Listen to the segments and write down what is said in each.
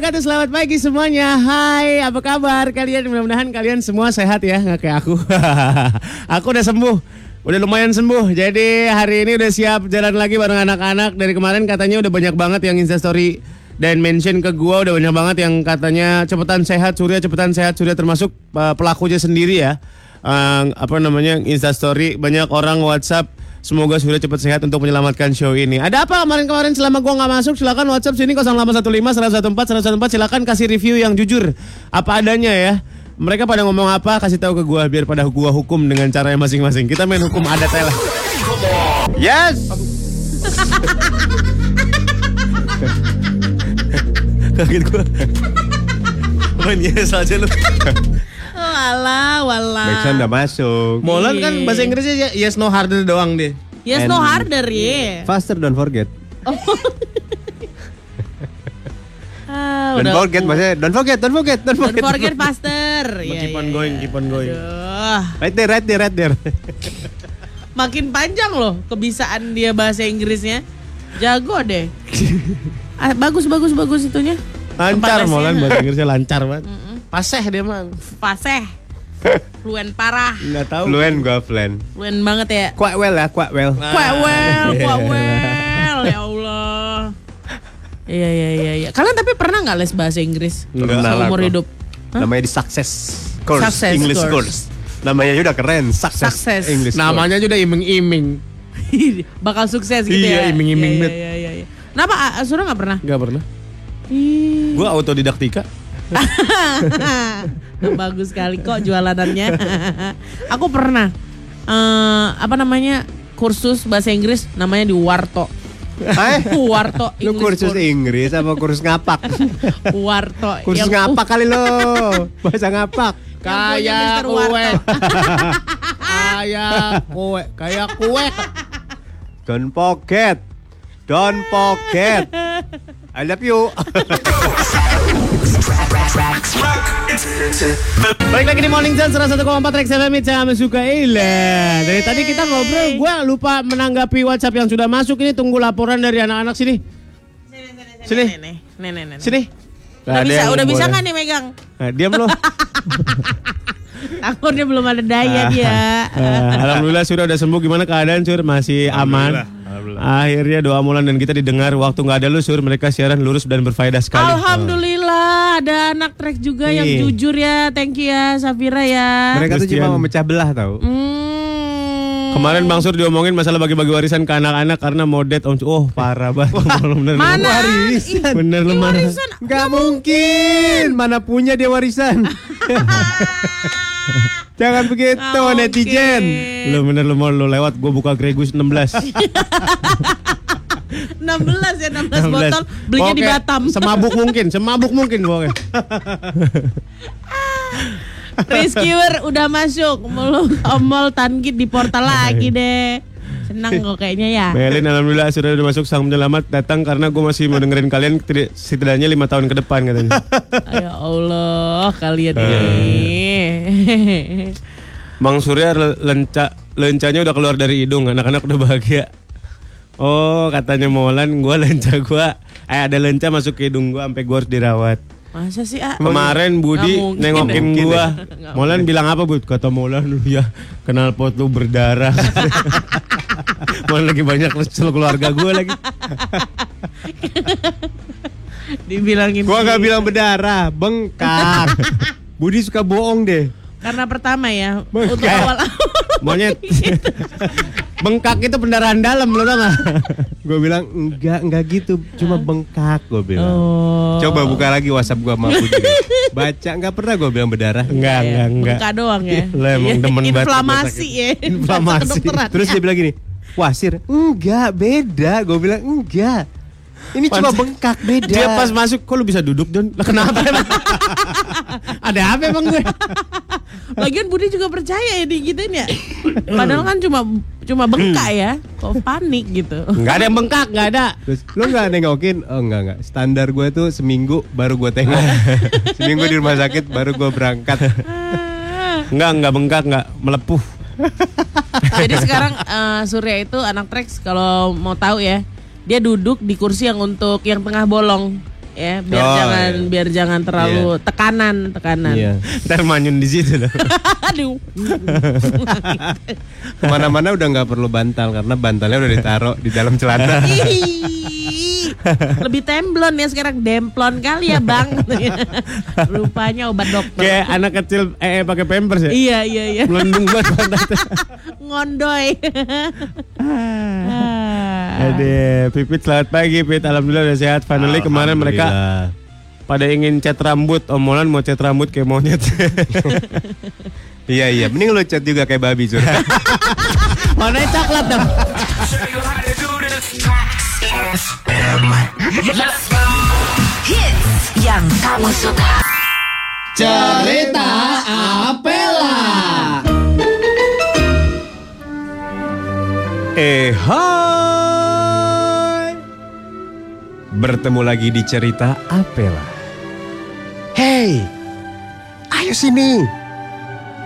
wabarakatuh. Selamat pagi semuanya. Hai, apa kabar kalian? Mudah-mudahan kalian semua sehat ya, nggak kayak aku. aku udah sembuh. Udah lumayan sembuh. Jadi hari ini udah siap jalan lagi bareng anak-anak. Dari kemarin katanya udah banyak banget yang instastory dan mention ke gua udah banyak banget yang katanya cepetan sehat Surya, cepetan sehat Surya termasuk uh, pelakunya sendiri ya. Uh, apa namanya instastory banyak orang WhatsApp Semoga Surya cepat sehat untuk menyelamatkan show ini. Ada apa kemarin-kemarin selama gua nggak masuk? Silakan WhatsApp sini 0815 114 114 silakan kasih review yang jujur apa adanya ya. Mereka pada ngomong apa kasih tahu ke gua biar pada gua hukum dengan caranya masing-masing. Kita main hukum adat lah. Yes. Kaget gua. Main yes aja lu. Walah, walah. Backsound udah masuk. Molan kan bahasa Inggrisnya ya- yes no harder doang deh. Yes, no harder, ya. Faster don't forget. Ah, Don't udah forget maksudnya don't forget, don't forget, don't Don't forget. forget faster. Iya, keep on iya, going, iya. keep on going. Aduh. Right there, right there, right there. Makin panjang loh kebisaan dia bahasa Inggrisnya. Jago deh. Ah, bagus, bagus, bagus itunya. Lancar. Molan bahasa Inggrisnya lancar banget. Paseh dia mah. Faseh. Fluen parah. Nggak tahu. Fluen gua fluen. Fluen banget ya. Quite well ya, quite well. Quite well, quite well. Ya Allah. Iya, iya, iya, iya. Kalian tapi pernah nggak les bahasa Inggris? Nggak. Pernah lah Seumur hidup. Hah? Namanya di success course, Success English course. course. Namanya udah keren, success, Success. English Namanya udah iming-iming. Bakal sukses gitu Iya, ya. iming-iming Iya, bet. iya, iya, iya. Kenapa A- Asura nggak pernah? Gak pernah. Ih, Gua autodidaktika. bagus sekali kok jualanannya. Aku pernah eh, apa namanya kursus bahasa Inggris namanya di Warto. course. Eh, Warto lu kursus Inggris apa kursus ngapak? Warto. kursus Yang- ngapak kali lo. Bahasa ngapak. Kayak kue. Kayak kue. Kayak kue. Don't forget. Don't forget. I love you. Balik lagi di Morning Sun 101,4 Rex FM sama suka. Dari tadi kita ngobrol, gua lupa menanggapi WhatsApp yang sudah masuk ini tunggu laporan dari anak-anak sini. Sini. Nih, nih, nih, nih, nih. Sini. Udah Nggak ada bisa, udah bisa nggak nih megang? Nah, diam lo. Takutnya belum ada daya dia. Eh, Alhamdulillah sudah udah sembuh. Gimana keadaan Sur? Masih aman. Akhirnya doa Mulan dan kita didengar. Waktu nggak ada lu Sur, mereka siaran lurus dan berfaedah sekali. Alhamdulillah ada anak trek juga yang Iya. jujur ya. Thank you ya Safira ya. Mereka tuh Christian. cuma memecah belah tau. Hmm. Kemarin Bang Sur diomongin masalah bagi-bagi warisan ke anak-anak karena mau date Om Oh parah banget. Bener, Mana? Warisan. Bener lu ini mana? warisan. Gak mungkin. Mana punya dia warisan. Jangan begitu Oke. netizen. Lu bener lu mau lu lewat gue buka Gregus 16. 16 ya 16, botol belinya di Pokoknya Batam. Semabuk mungkin, semabuk mungkin pokoknya. Rescuer udah masuk. Mulu omol tangkit di portal lagi deh. Senang kok kayaknya ya. Melin alhamdulillah sudah udah masuk sang penyelamat datang karena gue masih mau dengerin kalian tidak- setidaknya lima tahun ke depan katanya. Ya Allah, kalian Eh. ini. Bang Surya le- lenca lencanya udah keluar dari hidung, anak-anak udah bahagia. Oh katanya Molan gue lenca gue, eh ada lenca masuk ke hidung gue sampai gue harus dirawat. Masa sih, ah? Kemarin Budi mungkin. nengokin Mungkin gua. Molan bilang apa Bud? Kata Molan ya kenal pot lu berdarah. Molan lagi banyak kesel keluarga gua lagi. Dibilangin. Gua gak bilang berdarah, bengkak. Budi suka bohong deh. Karena pertama ya, Bengkak. untuk awal Monyet. Bengkak itu pendarahan dalam lo tau gak? Gue bilang enggak, enggak gitu, cuma bengkak gue bilang. Oh. Coba buka lagi WhatsApp gua sama Budi. Baca enggak pernah gue bilang berdarah. Enggak, enggak, enggak. Bengkak doang ya. Lo emang Iya, demen banget Inflamasi ya. Inflamasi. Terus dia bilang gini, wasir, enggak beda. Gue bilang enggak. Ini cuma Pantes- bengkak beda. Dia pas masuk, kok lu bisa duduk Don? Lah kenapa emang? Ada apa emang gue? Lagian Budi juga percaya ya digituin ya. Padahal kan cuma cuma bengkak ya. Kok panik gitu. Enggak ada yang bengkak, enggak ada. Terus lu nggak nengokin? Oh enggak enggak. Standar gue tuh seminggu baru gue tengok. seminggu di rumah sakit baru gue berangkat. Enggak, enggak bengkak, enggak melepuh. Jadi sekarang eh, Surya itu anak Trax kalau mau tahu ya, dia duduk di kursi yang untuk yang tengah bolong. Ya biar Oh, jangan iya. biar jangan terlalu tekanan tekanan. Iya. Ntar manyun di situ dong. Aduh. Ke mana-mana udah nggak perlu bantal karena bantalnya udah ditaruh di dalam celana. Ih, Lebih temblon ya sekarang demplon kali ya bang. Rupanya obat dokter. Kayak anak kecil eh, eh pakai pampers ya. Iya iya iya. Melendung banget pantatnya. Ngondoy. Ah. Aduh, Pipit selamat pagi Pit. Alhamdulillah udah sehat. Finally kemarin mereka pada ingin cat rambut. Omolan mau cat rambut kayak monyet. Iya iya, mending lu cat juga kayak babi Sur. Mana coklat dong? Hits yang kamu suka. Cerita Apela. eh hai. Bertemu lagi di cerita Apela. Hey, ayo sini.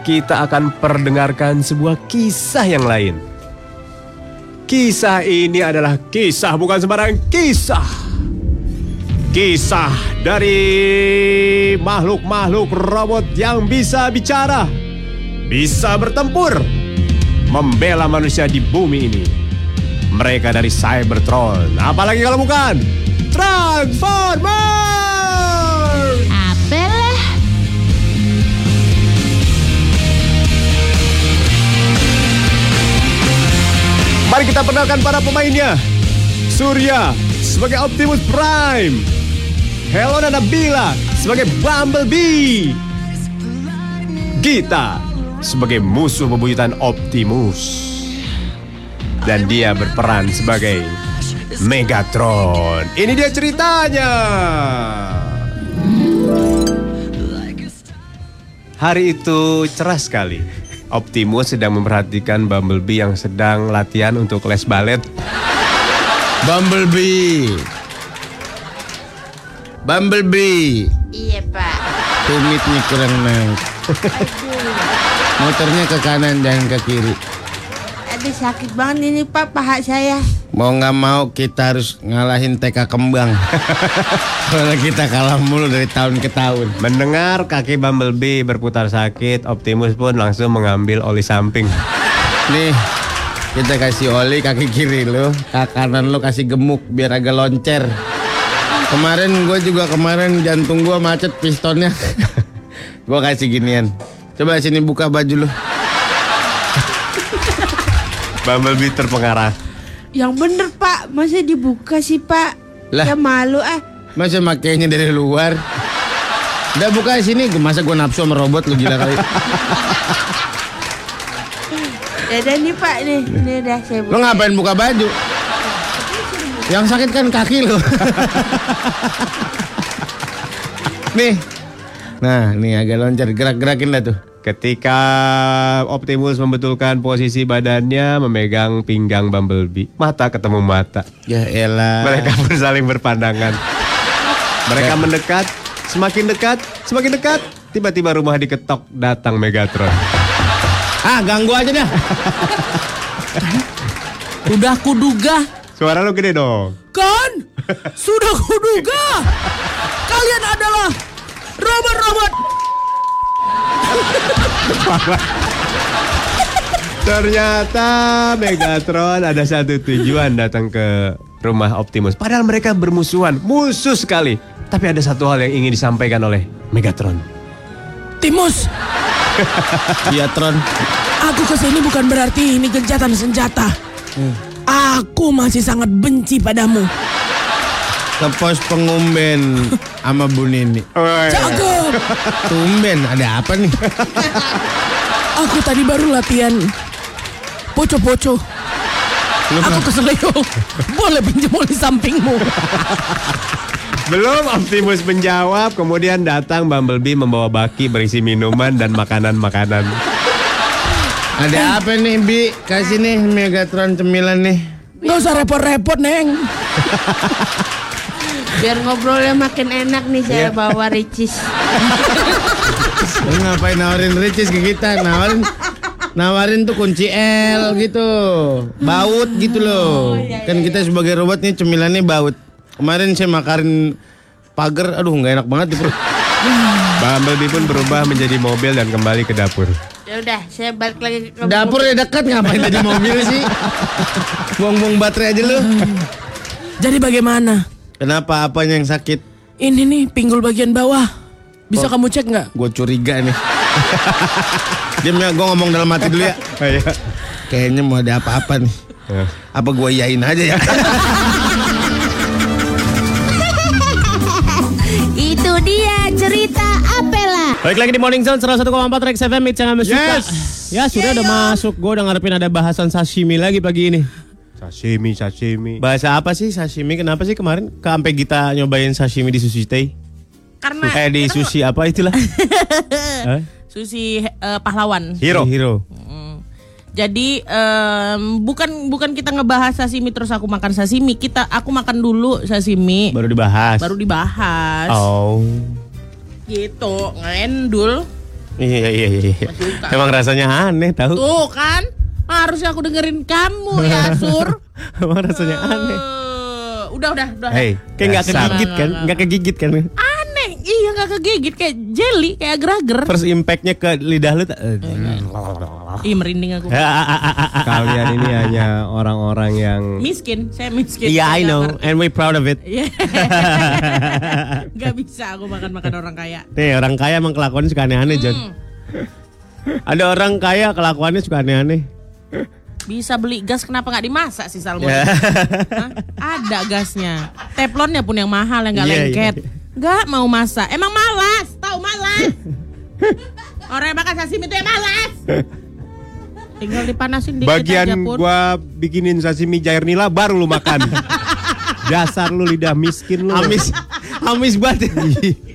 Kita akan perdengarkan sebuah kisah yang lain. Kisah ini adalah kisah bukan sembarang kisah. Kisah dari makhluk-makhluk robot yang bisa bicara, bisa bertempur, membela manusia di bumi ini. Mereka dari Cybertron, apalagi kalau bukan Transformer. Apalah. Mari kita perkenalkan para pemainnya. Surya sebagai Optimus Prime. Helena Nabila sebagai Bumblebee. Gita sebagai musuh bebuyutan Optimus. Dan dia berperan sebagai Megatron. Ini dia ceritanya. Hari itu cerah sekali. Optimus sedang memperhatikan Bumblebee yang sedang latihan untuk les balet. Bumblebee. Bumblebee. Iya pak. Tumitnya kurang naik. Motornya ke kanan dan ke kiri. Aduh sakit banget ini pak paha saya. Mau nggak mau kita harus ngalahin TK kembang. Karena kita kalah mulu dari tahun ke tahun. Mendengar kaki Bumblebee berputar sakit, Optimus pun langsung mengambil oli samping. Nih, kita kasih oli kaki kiri lo, kaki kanan lo kasih gemuk biar agak loncer. Kemarin gue juga kemarin jantung gue macet pistonnya. gue kasih ginian. Coba sini buka baju lo. Bumblebee terpengarah. Yang bener pak, masa dibuka sih pak? Lah. Ya malu ah. Masa makainya dari luar? Udah buka sini, masa gue nafsu sama robot lu gila kali. Dadah nih pak nih, ini udah saya Lo buka. ngapain buka baju? Yang sakit kan kaki lo. nih. Nah, nih agak loncat, gerak-gerakin dah tuh. Ketika Optimus membetulkan posisi badannya memegang pinggang Bumblebee, mata ketemu mata. Ya elah. Mereka pun saling berpandangan. Mereka mendekat, semakin dekat, semakin dekat. Tiba-tiba rumah diketok, datang Megatron. Ah, ganggu aja dah. Udah kuduga Suara lu gede dong. kan? Sudah kuduga. Kalian adalah robot-robot. Ternyata Megatron ada satu tujuan datang ke rumah Optimus. Padahal mereka bermusuhan, musuh sekali. Tapi ada satu hal yang ingin disampaikan oleh Megatron. Timus, Iya, Tron. aku ke sini bukan berarti ini gencatan senjata. Aku masih sangat benci padamu. Ke pos pengumben sama Bu Nini. Cakep. Tumben, ada apa nih? Aku tadi baru latihan poco-poco. Aku keselio. Boleh pinjam oli sampingmu. Belum Optimus menjawab, kemudian datang Bumblebee membawa baki berisi minuman dan makanan-makanan. Ada apa nih, Bi? Kasih nih Megatron cemilan nih. Gak usah repot-repot, Neng. Biar ngobrolnya makin enak nih saya bawa ricis. Lu ngapain nawarin ricis ke kita? Nawarin nawarin tuh kunci L gitu. Baut gitu loh. Kan kita sebagai robot nih cemilannya baut. Kemarin saya makarin pagar, aduh nggak enak banget di perut. Bumblebee pun berubah menjadi mobil dan kembali ke dapur. Ya udah, saya balik lagi ke Dapur ya dekat ngapain tadi mobil sih? Buang-buang baterai aja lu. Jadi bagaimana? Kenapa apanya yang sakit? Ini nih pinggul bagian bawah. Bisa kamu cek nggak? Gue curiga nih. Diam ya, gue ngomong dalam hati dulu ya. Kayaknya mau ada apa-apa nih. Eh, Apa gue iyain aja ya? Itu dia cerita Apela. Baik lagi di Morning Zone 101,4 Rex FM It's yang. Yes. Ya sudah udah masuk. Gue udah ngarepin ada bahasan sashimi lagi pagi ini. Sashimi, sashimi. Bahasa apa sih sashimi? Kenapa sih kemarin ke sampai kita nyobain sashimi di sushi teh? Karena Eh di sushi apa itulah? Hah? sushi eh, pahlawan. Hero. Hero. Mm. Jadi em, bukan bukan kita ngebahas sashimi terus aku makan sashimi. Kita aku makan dulu sashimi Baru dibahas. baru dibahas. Oh. Gitu, ngendul. Iya iya iya. iya. Emang rasanya aneh tahu. Tuh kan, harusnya aku dengerin kamu ya, Sur. Emang rasanya aneh. Eh, udah udah udah. Hey, Kayak nggak kegigit kan? Nggak kegigit kan? Aneh, iya nggak kegigit kayak jelly, kayak agar-agar. First impactnya ke lidah lu. tak- Ih merinding aku. Kalian ini hanya orang-orang yang Miskin, saya miskin. Iya Saya I know ngerti. and we proud of it. Iya. Gak bisa aku makan-makan orang kaya. Nih orang kaya emang kelakuannya suka aneh-aneh John. Hmm. Ada orang kaya kelakuannya suka aneh-aneh. Bisa beli gas kenapa nggak dimasak sih Salmon? Ya. Hah? Ada gasnya. Teflonnya pun yang mahal yang nggak Iya, lengket. iya. Nggak mau masak. Emang malas, tahu malas. Orang yang makan sashimi itu yang malas. Tinggal dipanasin dikit bagian aja pun. gua bikinin sashimi jair nila baru lu makan. Dasar lu lidah miskin lu. Amis, amis banget.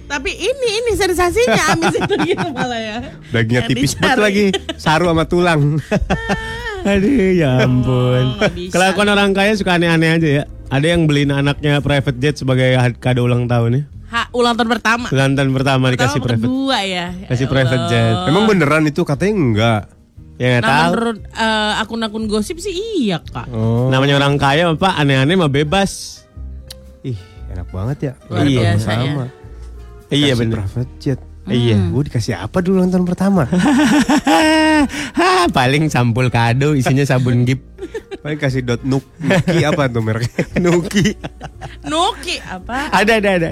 Tapi ini ini sensasinya amis itu gitu malah ya. Dagingnya tipis banget lagi. Saru sama tulang. Aduh ya ampun. bisa. Kelakuan orang kaya suka aneh-aneh aja ya. Ada yang beliin anaknya private jet sebagai kado ulang tahun ya. Ha, ulang tahun pertama. Ulang tahun pertama dikasih Pertama private. kedua ya. Kasih Ya private jet. Emang beneran itu katanya enggak. Ya nggak Nah, tahu. menurut eh, akun-akun gosip sih iya kak. Oh. Namanya orang kaya apa aneh-aneh mah bebas. Ih, enak banget ya. Luar Iya, ya. Sama. Iya bener. Private jet. Iya. Gue dikasih apa dulu ulang tahun pertama? Hah, paling sampul kado isinya sabun gip. Paling kasih dot nuk. Nuki apa tuh mereknya? Nuki. Nuki apa? Ada ada ada.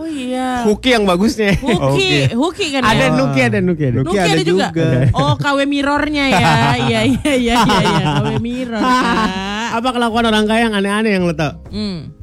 Oh iya. Huki yang bagusnya. Huki, Huki kan Ada ya? Nuki ada Nuki ada. Nuki Nuki ada, ada juga. juga. Oh, KW mirrornya ya. Iya iya iya iya iya, KW mirror. Kak. Apa kelakuan orang kaya yang aneh-aneh yang lo tau? Hmm.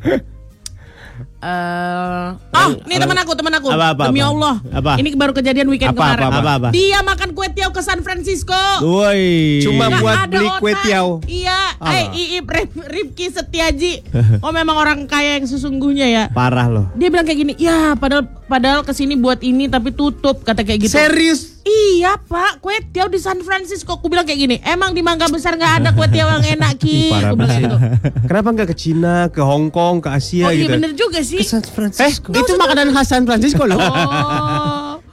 Eh, oh, nih teman aku, teman aku. Apa, apa, Demi apa? Allah. Apa? Ini baru kejadian weekend Apa, kemarin. apa, apa, apa? Dia makan kue tiaw ke San Francisco. Woi. Cuma Nggak buat beli kue tiaw. Iya, eh Iip Rif- Rifki Setiaji. Oh memang orang kaya yang sesungguhnya ya. parah loh. Dia bilang kayak gini, ya padahal padahal ke sini buat ini tapi tutup kata kayak gitu. Serius? Iya pak, kue tiaw di San Francisco. Aku bilang kayak gini, emang di Mangga Besar nggak ada kue tiaw yang enak ki? Aku bilang gitu. Kenapa enggak ke Cina, ke Hong Kong, ke Asia Oh iya gitu? bener juga sih. Ke San Eh, Francisco. itu makanan khas San Francisco loh. Oh,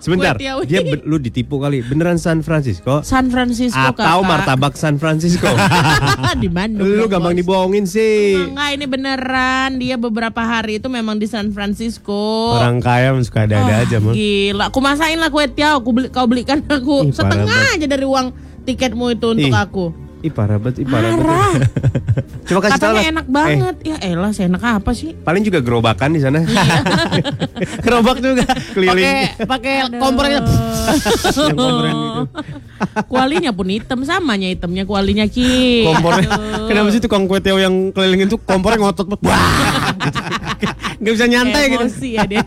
Sebentar, dia lu ditipu kali. Beneran San Francisco? San Francisco Atau kakak. martabak San Francisco? di Bandung. lu gampang Bos. dibohongin sih. Enggak, ini beneran. Dia beberapa hari itu memang di San Francisco. Orang kaya suka ada-ada Ah, aja mah. Gila, aku masain lah kue tiaw. Aku beli, kau belikan aku Ih, setengah aja dari uang tiketmu itu untuk Ih, aku. Ih parah banget, ih parah banget. Parah. Coba kasih tahu Katanya lah. enak Eh, banget. Ya elah, seenak apa sih? paling juga gerobakan di sana. Gerobak juga. Keliling. Pakai pakai kompor gitu. Yang komporan gitu. Kualinya pun hitam samanya hitamnya kualinya ki. Kompornya. Aduh. Kenapa sih tukang kue tiaw yang kelilingin tuh kompornya ngotot banget. Wah. Gak bisa nyantai gitu. Emosi ya dia.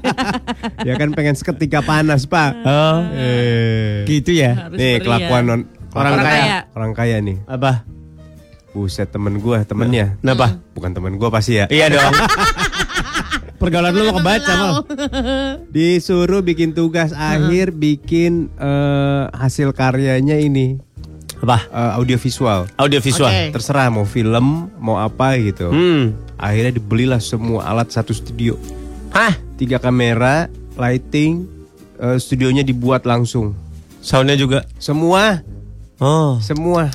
ya kan pengen seketika panas, Pak. Oh. Eh. Gitu ya. Harus Nih kelakuan non Orang Orang kaya. kaya. orang kaya nih. Apa? Buset temen gua, temennya. Kenapa? Bukan temen gua pasti ya. Iya dong. Pergaulan lu lo kebaca mal. Disuruh bikin tugas akhir bikin eh, hasil karyanya ini Apa? eh, audiovisual. Audio visual. Oke. Terserah mau film, mau apa gitu. Hmm. Akhirnya dibelilah semua alat satu studio. Hah? Tiga kamera, lighting, eh, studionya dibuat langsung. Soundnya juga. Semua, Oh. semua.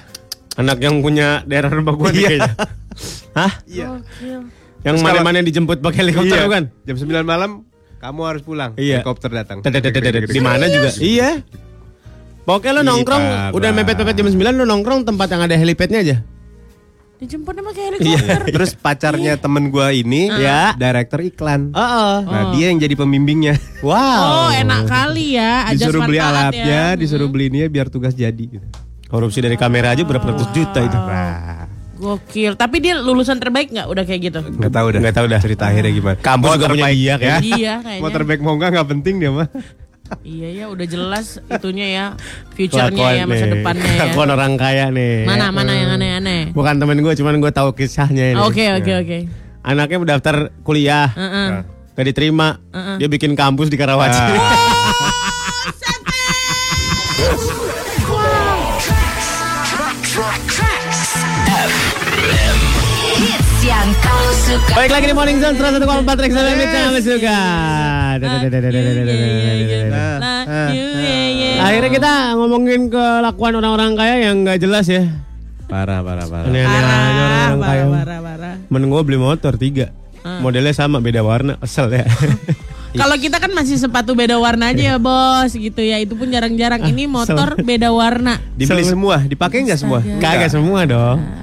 Anak yang punya daerah rumah gua nih Iya. kayaknya. Hah? Iya. Yang mana-mana dijemput pakai helikopter Iya. bukan? Jam 9 malam Kamu harus pulang. Iya. Helikopter datang. Di mana juga? Iya. Pokoknya lo nongkrong udah mepet-mepet jam 9 lo nongkrong tempat yang ada helipadnya aja. Dijemputnya pakai Iya. helikopter. Terus pacarnya temen gua ini Ya. director iklan. Heeh. Nah, dia yang jadi pembimbingnya. Wow. Oh, enak kali ya. Ajas disuruh beli alatnya, ya. disuruh beli ini ya biar tugas jadi gitu. Korupsi dari kamera aja berapa ratus juta itu. Nah, Gokil. Tapi dia lulusan terbaik nggak udah kayak gitu? nggak tahu dah. Nggak tahu dah. Cerita akhirnya gimana. Kampus juga punya dia kayaknya. Iya kayaknya. Mau terbaik mau enggak nggak penting dia mah. Iya ya, udah jelas itunya ya, future-nya ya, masa nih. depannya ya. Kelakuan orang kaya nih. Mana mana yang aneh-aneh. Bukan temen gue, cuman gue tahu kisahnya ini. Oke oke oke. Anaknya mendaftar kuliah, Heeh. gak diterima. Heeh. Dia bikin kampus di Karawaci. Hits yang kau suka Baik lagi di Morning Zone 101,4 Rex FM Hits yang kami suka. Akhirnya kita ngomongin kelakuan orang-orang kaya yang nggak jelas ya. Parah, parah, parah. Aja Parah, orang-orang kaya. parah, parah, parah. Temen gue beli motor tiga. Modelnya sama, beda warna. Kesel ya. Kalau kita kan masih sepatu beda warna aja ya bos gitu ya. Itu pun jarang-jarang. Ini motor beda warna. Dibeli semua, dipakai nggak semua? Kagak semua dong.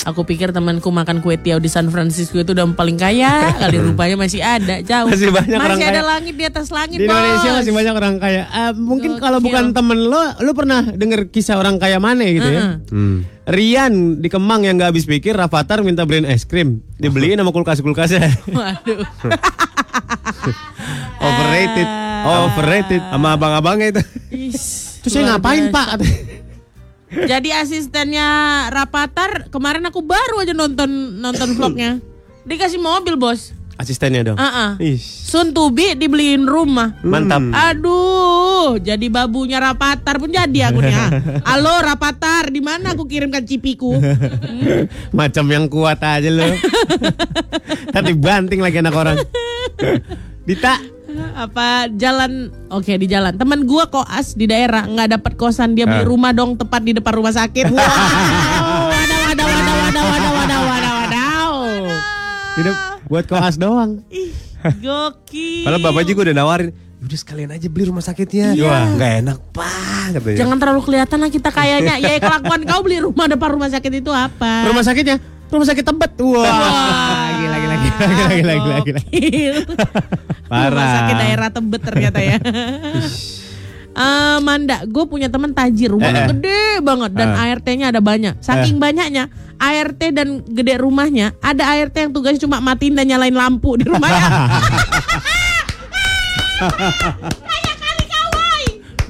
Aku pikir temanku makan kue tiaw di San Francisco itu udah paling kaya kali rupanya masih ada jauh. Masih banyak orang Masih ada kaya. langit di atas langit Di Indonesia bos. masih banyak orang kaya. Eh, mungkin Gokil. kalau bukan temen lo, lo pernah denger kisah orang kaya mana gitu ya? Heeh. Hmm. Rian di Kemang yang gak habis pikir Rafathar minta beliin es krim Dibeliin sama kulkas-kulkasnya Waduh. Overrated Overrated Sama abang-abangnya itu. Terus saya ngapain biasa. pak? Jadi asistennya Rapatar kemarin aku baru aja nonton nonton vlognya. Dikasih mobil bos. Asistennya dong ah. Ih. Sun Tubi dibeliin rumah. Mantap Aduh, jadi babunya Rapatar pun jadi aku nih. Halo Rapatar, di mana aku kirimkan cipiku? Macam yang kuat aja lo Tadi banting lagi anak orang Dita Apa jalan? Oke di jalan. Temen gua koas di daerah nggak dapat kosan dia beli Ah. rumah dong tepat di depan rumah sakit. Wow. Hidup buat koas doang Ih, gokil. Padahal bapak juga udah nawarin. Udah sekalian aja beli rumah sakitnya. Iya. Wah, nggak enak pak katanya. Jangan terlalu kelihatan lah kita kayaknya. Ya kelakuan kau beli rumah depan rumah sakit itu apa? Rumah sakitnya Rumah sakit tebet Wah Wah. Gila gila gila gila gila gila. Parah. Rumah sakit daerah Tebet ternyata ya. Eh, Manda, gue punya teman tajir, rumahnya Eh, eh. gede banget dan Eh. ART-nya ada banyak. Saking banyaknya, ART dan gede rumahnya, ada ART yang tugasnya cuma matiin dan nyalain lampu di rumahnya.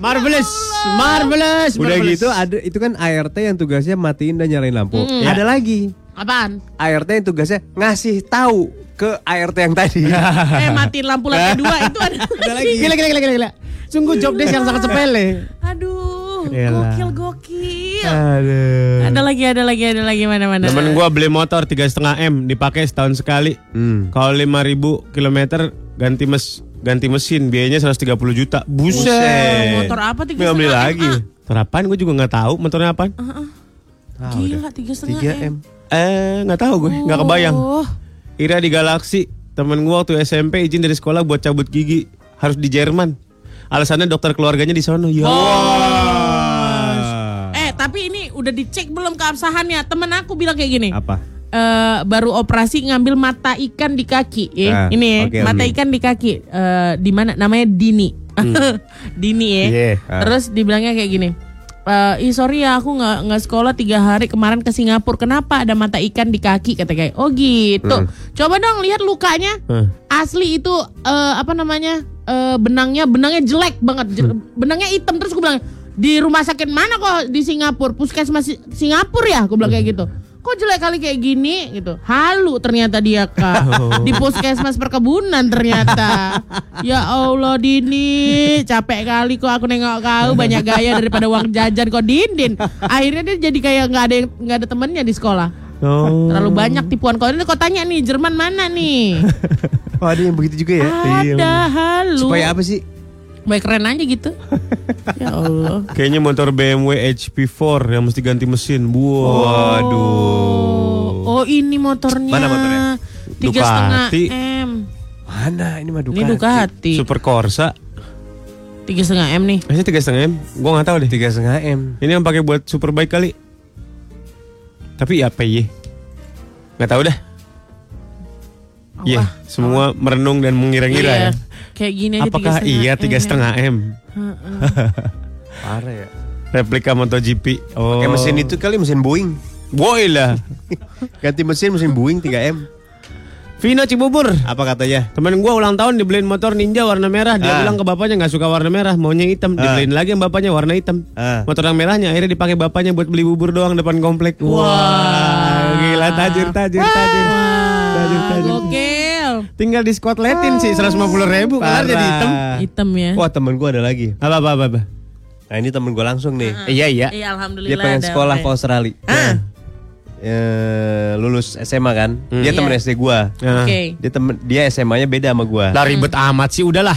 Marvelous Marvelous Udah marvelous. gitu ada itu kan ART yang tugasnya matiin dan nyalain lampu. Mm-mm. Ada lagi Apaan? ART yang tugasnya ngasih tahu ke ART yang tadi. eh matiin lampu lantai dua itu ada, lagi. Gila gila gila gila gila Sungguh job desk yang sangat sepele Aduh, Yalah. gokil gokil. Aduh. Ada lagi, ada lagi, ada lagi mana-mana. Temen gua beli motor tiga setengah m dipakai setahun sekali. Hmm. Kalau lima ribu kilometer ganti mes ganti mesin biayanya 130 juta. Buset. Buset. Motor apa tiga Nggak beli setengah lagi. M, Motor apaan gue juga nggak tahu motornya apaan. ah? Gila tiga setengah 3 M. Eh nggak tahu gue, nggak kebayang. Oh, Ira di Galaksi, temen gua waktu SMP izin dari sekolah buat cabut gigi harus di Jerman. Alasannya dokter keluarganya di sono. Ya. Wah. Eh tapi ini udah dicek belum keabsahannya? Temen aku bilang kayak gini. Apa? eh, baru operasi ngambil mata ikan di kaki. Eh, Ah, ini ya, oke, mata oke. ikan di kaki. Eh, di mana? Namanya Dini. Dini ya. Iya, ah. Terus dibilangnya kayak gini. Eh, ih sorry ya aku nggak nggak sekolah tiga hari kemarin ke Singapura. Kenapa ada mata ikan di kaki? Kata kayak, oh gitu. Coba dong lihat lukanya. Hah. Asli itu eh, apa namanya eh, benangnya benangnya jelek banget. Je- Benangnya hitam terus gue bilang di rumah sakit mana kok di Singapura? Puskesmas Si- Singapura ya? Gue bilang kayak gitu. Kok jelek kali kayak gini gitu. Halu ternyata dia kak di puskesmas perkebunan ternyata. Ya Allah Dini, capek kali kok aku nengok kau banyak gaya daripada uang jajan kok Dindin. Akhirnya dia jadi kayak nggak ada nggak ada temennya di sekolah. Oh. Terlalu banyak tipuan. Kalau ini kau tanya nih Jerman mana nih? Oh, ada yang begitu juga ya? Ada halu. Supaya apa sih? Baik keren aja gitu. ya Allah. Kayaknya motor BMW HP4 yang mesti ganti mesin. Wow. Waduh. Oh ini motornya. Mana motornya? Tiga setengah Ducati. M. Mana ini mah Ducati. Ini Ducati. Super Corsa. Tiga setengah M nih. Masih tiga setengah m? Gue nggak tahu deh. Tiga setengah M. Ini yang pakai buat superbike kali. Tapi ya PY. Nggak tahu dah. Iya, Wah. semua merenung dan mengira-ngira Iya. ya. Kayak gini aja Apakah iya tiga M. setengah m? Parah ya. Replika MotoGP. Oh. Pakai mesin itu kali mesin Boeing. Boy lah. Ganti mesin mesin Boeing 3M. Vino Cibubur. Apa katanya? Temen gua ulang tahun dibeliin motor Ninja warna merah. Dia Ah. bilang ke bapaknya nggak suka warna merah, maunya hitam. Ah. Dibeliin lagi yang bapaknya warna hitam. Ah. Motor yang merahnya akhirnya dipakai bapaknya buat beli bubur doang depan komplek. Wah, gila tajir tajir tajir. Tajir tajir. Gokil. Tinggal di skotletin sih 150 ribu kelar jadi hitam. Hitam ya. Wah temen gue ada lagi. Apa apa apa. apa. Nah ini temen gue langsung nih. Iya iya. Iya alhamdulillah. Dia pengen sekolah ke Australia. Ah. Eh, lulus SMA kan. Hmm. Dia temen Iya. SD gua. Nah, Oke. Dia temen dia SMA-nya beda sama gua. Lah ribet amat sih udahlah.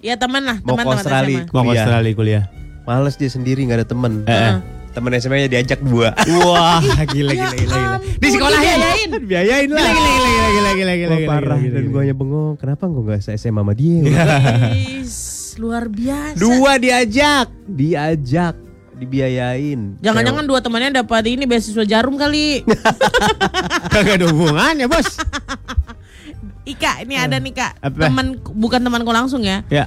Ya teman lah, Mau ke Australia. Mau ke Kuliah. Australia kuliah. Males dia sendiri nggak ada temen. Eh, eh. Temen SMA-nya diajak dua. Wah, gila Ya gila gila gila. ampun, Di sekolah ya. dibiayain. Biayain lah. Gila gila gila gila gila gila. Gila, parah gila, dan gila. gua hanya bengong. Kenapa gua nggak se SMA sama dia? Luar biasa. dua diajak, diajak, dibiayain. Jangan-jangan dua temannya dapat ini beasiswa jarum kali. Kagak ada hubungannya, Bos. Ika, ini ada nih kak. Apa? Teman bukan temanku langsung ya. Ya.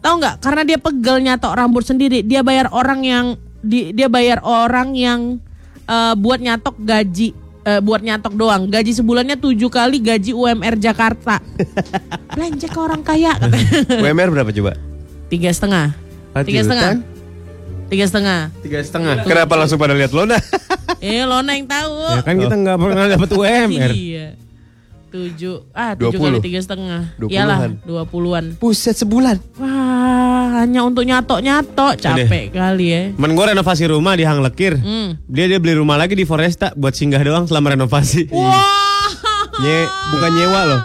Tahu nggak? Karena dia pegel nyatok rambut sendiri, dia bayar orang yang di, dia bayar orang yang eh, buat nyatok gaji eh, buat nyatok doang. Gaji sebulannya tujuh kali gaji UMR Jakarta. Belanja ke orang kaya katanya. UMR berapa coba? Tiga setengah. Ah, Tiga setengah. Tiga setengah. Tiga setengah. Kenapa langsung pada lihat Lona? Eh, Lona yang tahu. Ya kan kita nggak pernah dapat UMR. Iya. Tujuh, ah tujuh kali 20. tiga setengah. Iyalah, dua puluhan. Buset sebulan. Wah, hanya untuk nyatok-nyatok, capek kali ya. Temen gue renovasi rumah di Hang Lekir. Hmm. Dia dia beli rumah lagi di Foresta buat singgah doang selama renovasi. Wah. Nye, bukan nyewa loh.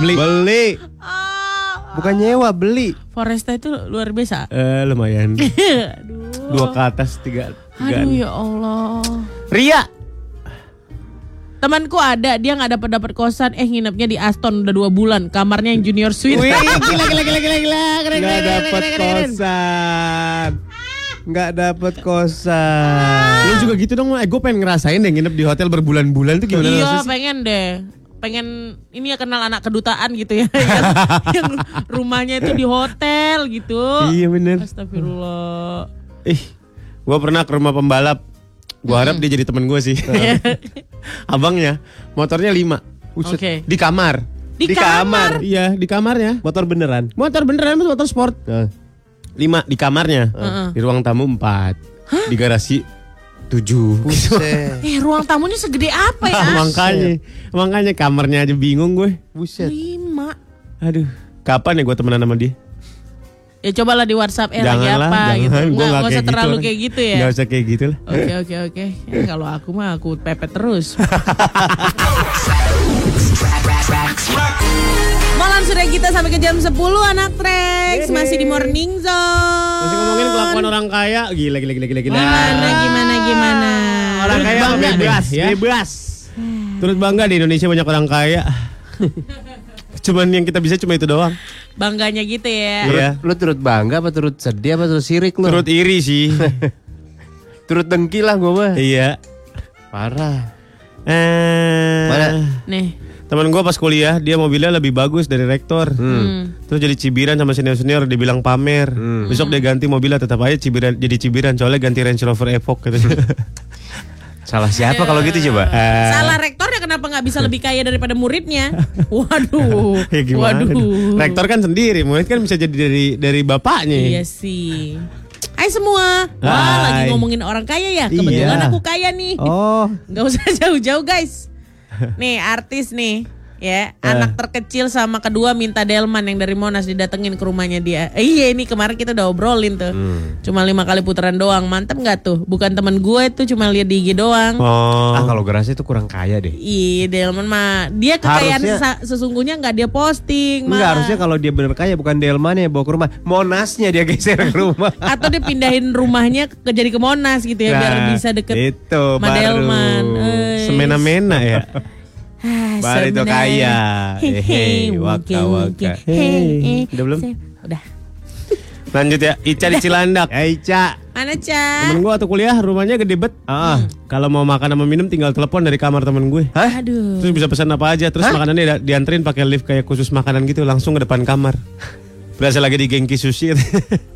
Beli. Beli. Ah. Bukan nyewa, beli. Foresta itu luar biasa. Eh lumayan. Aduh. Dua ke atas tiga. tiga. Aduh ya Allah. Ria. Temanku ada, dia nggak dapat dapat kosan, eh nginepnya di Aston udah dua bulan, kamarnya yang junior suite. Wih, gila gila gila gila gila. Keren, keren, keren. kosan. Nggak dapet kosan. Lu juga gitu dong, eh gue pengen ngerasain deh nginep di hotel berbulan-bulan tuh gimana Iya, pengen deh. Pengen ini ya kenal anak kedutaan gitu ya. yang, yang rumahnya itu di hotel gitu. Iya bener. Astagfirullah. Ih, gue pernah ke rumah pembalap. Gue harap dia jadi temen gue sih. Abangnya, motornya lima. Buset. Oke. Di kamar. Di, kamar. Iya, di kamarnya. Motor beneran. Motor beneran, motor sport. Nah, Lima di kamarnya. Heeh. Di ruang tamu empat. Di garasi tujuh. buset. Eh, ruang tamunya segede apa ya? makanya, makanya kamarnya aja bingung gue. buset. Lima. Aduh, kapan ya gue temenan sama dia? Ya cobalah di WhatsApp eh lagi Janganlah, apa gitu. jangan. Gue Nggak, usah gitu. terlalu orang. kayak gitu ya. Nggak usah kayak gitu lah. Oke oke oke. Ya, kalau aku mah aku pepet terus. Malam sudah kita sampai ke jam 10 anak Trax masih di Morning Zone. Masih ngomongin kelakuan orang kaya, gila gila gila gila gila. Gimana gimana gimana. Orang Turut kaya bebas, ya. bebas. Turut bangga di Indonesia banyak orang kaya. Cuman yang kita bisa cuma itu doang. Bangganya gitu ya. Iya. Lu turut bangga apa turut sedih apa turut sirik lu? Turut iri sih. turut dengki lah gue mah. iya. Parah. Eh, Mana? Nih. Teman gue pas kuliah dia mobilnya lebih bagus dari rektor. Hmm. Terus jadi cibiran sama senior senior dibilang pamer. Besok dia ganti mobilnya tetap aja cibiran jadi cibiran soalnya ganti Range Rover Evoque gitu. Salah siapa kalau gitu coba? Eh, Salah rektornya kenapa nggak bisa lebih kaya daripada muridnya? Waduh. ya gimana? Waduh. Rektor kan sendiri, murid kan bisa jadi dari dari bapaknya. Iya sih. Hai semua. Wah, Hai. lagi ngomongin orang kaya ya. Kebetulan Iya. aku kaya nih. Oh, Nggak usah jauh-jauh guys. Nih artis nih ya anak terkecil sama kedua minta Delman yang dari Monas didatengin ke rumahnya dia. Eh, iya ini kemarin kita udah obrolin tuh. Cuma lima kali putaran doang. Mantep nggak tuh? Bukan temen gue tuh cuma lihat di IG doang. Oh. ah kalau gue rasa itu kurang kaya deh. Iya Delman mah dia kekayaan Harusnya- sesungguhnya nggak dia posting. Enggak malah. harusnya kalau dia bener kaya bukan Delman ya bawa ke rumah, Monasnya dia geser ke rumah. atau dia pindahin rumahnya ke jadi ke Monas gitu ya biar Nah, bisa deket itu sama baru. Delman. Eh, Semena-mena ya. Ah, Bar itu sebenarnya- kaya. Hehe, waka, waka. Hehe. udah belum? Udah. Lanjut ya, Ica di Cilandak. Eh, Ica. Mana, Ca? Temen gue waktu kuliah rumahnya gede bet. Ah. Kalau mau makan sama minum tinggal telepon dari kamar temen gue. Hah? Aduh. Terus bisa pesan apa aja. Terus makanannya dianterin pakai lift kayak khusus makanan gitu langsung ke depan kamar. Berasa lagi di Genki Sushi.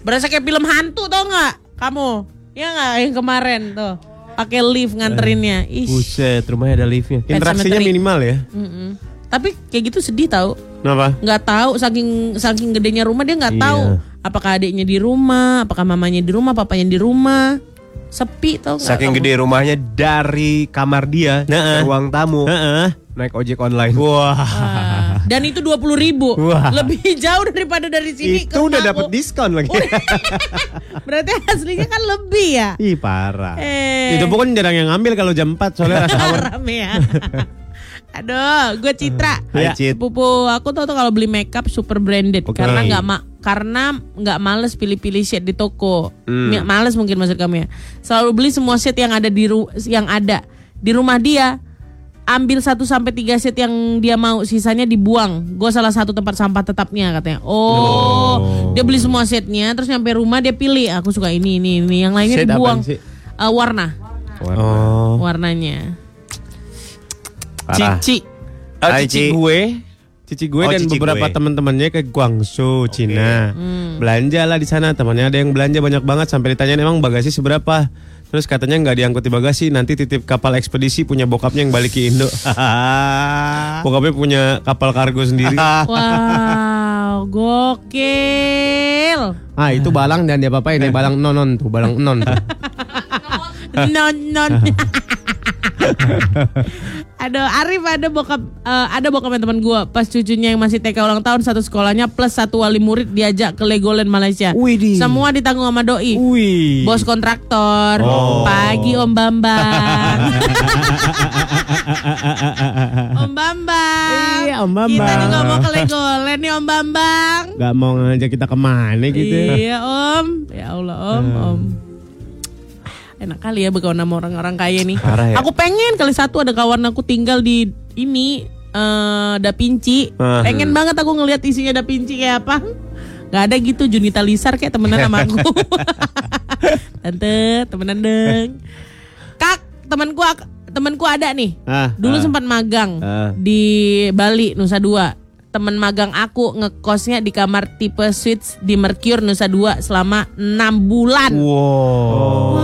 Berasa kayak film hantu tau nggak? Kamu? Ya nggak yang kemarin tuh. Pakai lift nganterinnya. Ih. Buset, rumahnya ada liftnya. Interaksinya minimal ya. Mm-mm. Tapi kayak gitu sedih tau. Kenapa? Nggak tahu saking saking gedenya rumah dia nggak Iya. tahu apakah adiknya di rumah, apakah mamanya di rumah, papanya di rumah. Sepi tau nggak? Saking kamu? gede rumahnya dari kamar dia Nah, ke ruang tamu Heeh. naik ojek online. Wah. Ah, Dan itu dua puluh ribu, Wah. lebih jauh daripada dari sini. ke Itu udah dapat diskon lagi. Berarti aslinya kan lebih ya. Ih parah. Eh, Itu bukan jarang yang ngambil kalau jam 4 soalnya rasa rame ya. Aduh, gue Citra. Hai, Ya. Cit. Pupu aku tuh tuh kalau beli makeup super branded Oke. karena nggak ma karena nggak males pilih-pilih shade di toko. Hmm. Males mungkin maksud kamu ya. Selalu beli semua set yang ada di ru yang ada di rumah dia. Ambil 1 sampai 3 set yang dia mau, sisanya dibuang. Gue salah satu tempat sampah tetapnya katanya. Oh, dia beli semua setnya, terus nyampe rumah dia pilih. Aku suka ini, ini, ini. Yang lainnya Set dibuang. sih? Eh, warna, Oh. warnanya. Parah. Cici. Ah, Hai, cici Ci. gue, cici gue Oh, dan cici beberapa teman-temannya ke Guangzhou, Cina. Hmm. Belanja lah di sana, temannya ada yang belanja banyak banget sampai ditanyain emang bagasi seberapa. Terus katanya nggak diangkut di bagasi, nanti titip kapal ekspedisi punya bokapnya yang balik ke Indo. bokapnya punya kapal kargo sendiri. Wow, gokil. ah itu balang dan dia apa ini balang nonon tuh, balang non tuh. Non non. Aduh, Arif ada bokap eh, ada bokapnya teman gua pas cucunya yang masih TK ulang tahun satu sekolahnya plus satu wali murid diajak ke Legoland Malaysia. Widih. Semua ditanggung sama doi. Wih. Bos kontraktor. Pagi Om Bambang. Om Bambang. Iya, Om Bambang. Kita juga mau ke Legoland nih Om Bambang. Gak mau ngajak kita ke mana gitu. Iya Om. Ya Allah Om, Om. Enak kali ya berkawan sama orang-orang kaya nih. Parah ya. Aku pengen kali satu ada kawan aku tinggal di ini eh Da Vinci. Ah. Pengen banget aku ngelihat isinya Da Vinci kayak apa. Gak ada gitu Junita Lisar kayak temenan sama aku. Tante, temenan deng. Kak, temanku temanku ada nih. Ah, Dulu sempat magang Ah. di Bali Nusa Dua. Temen magang aku ngekosnya di kamar tipe suites di Mercure Nusa Dua selama 6 bulan. Wow.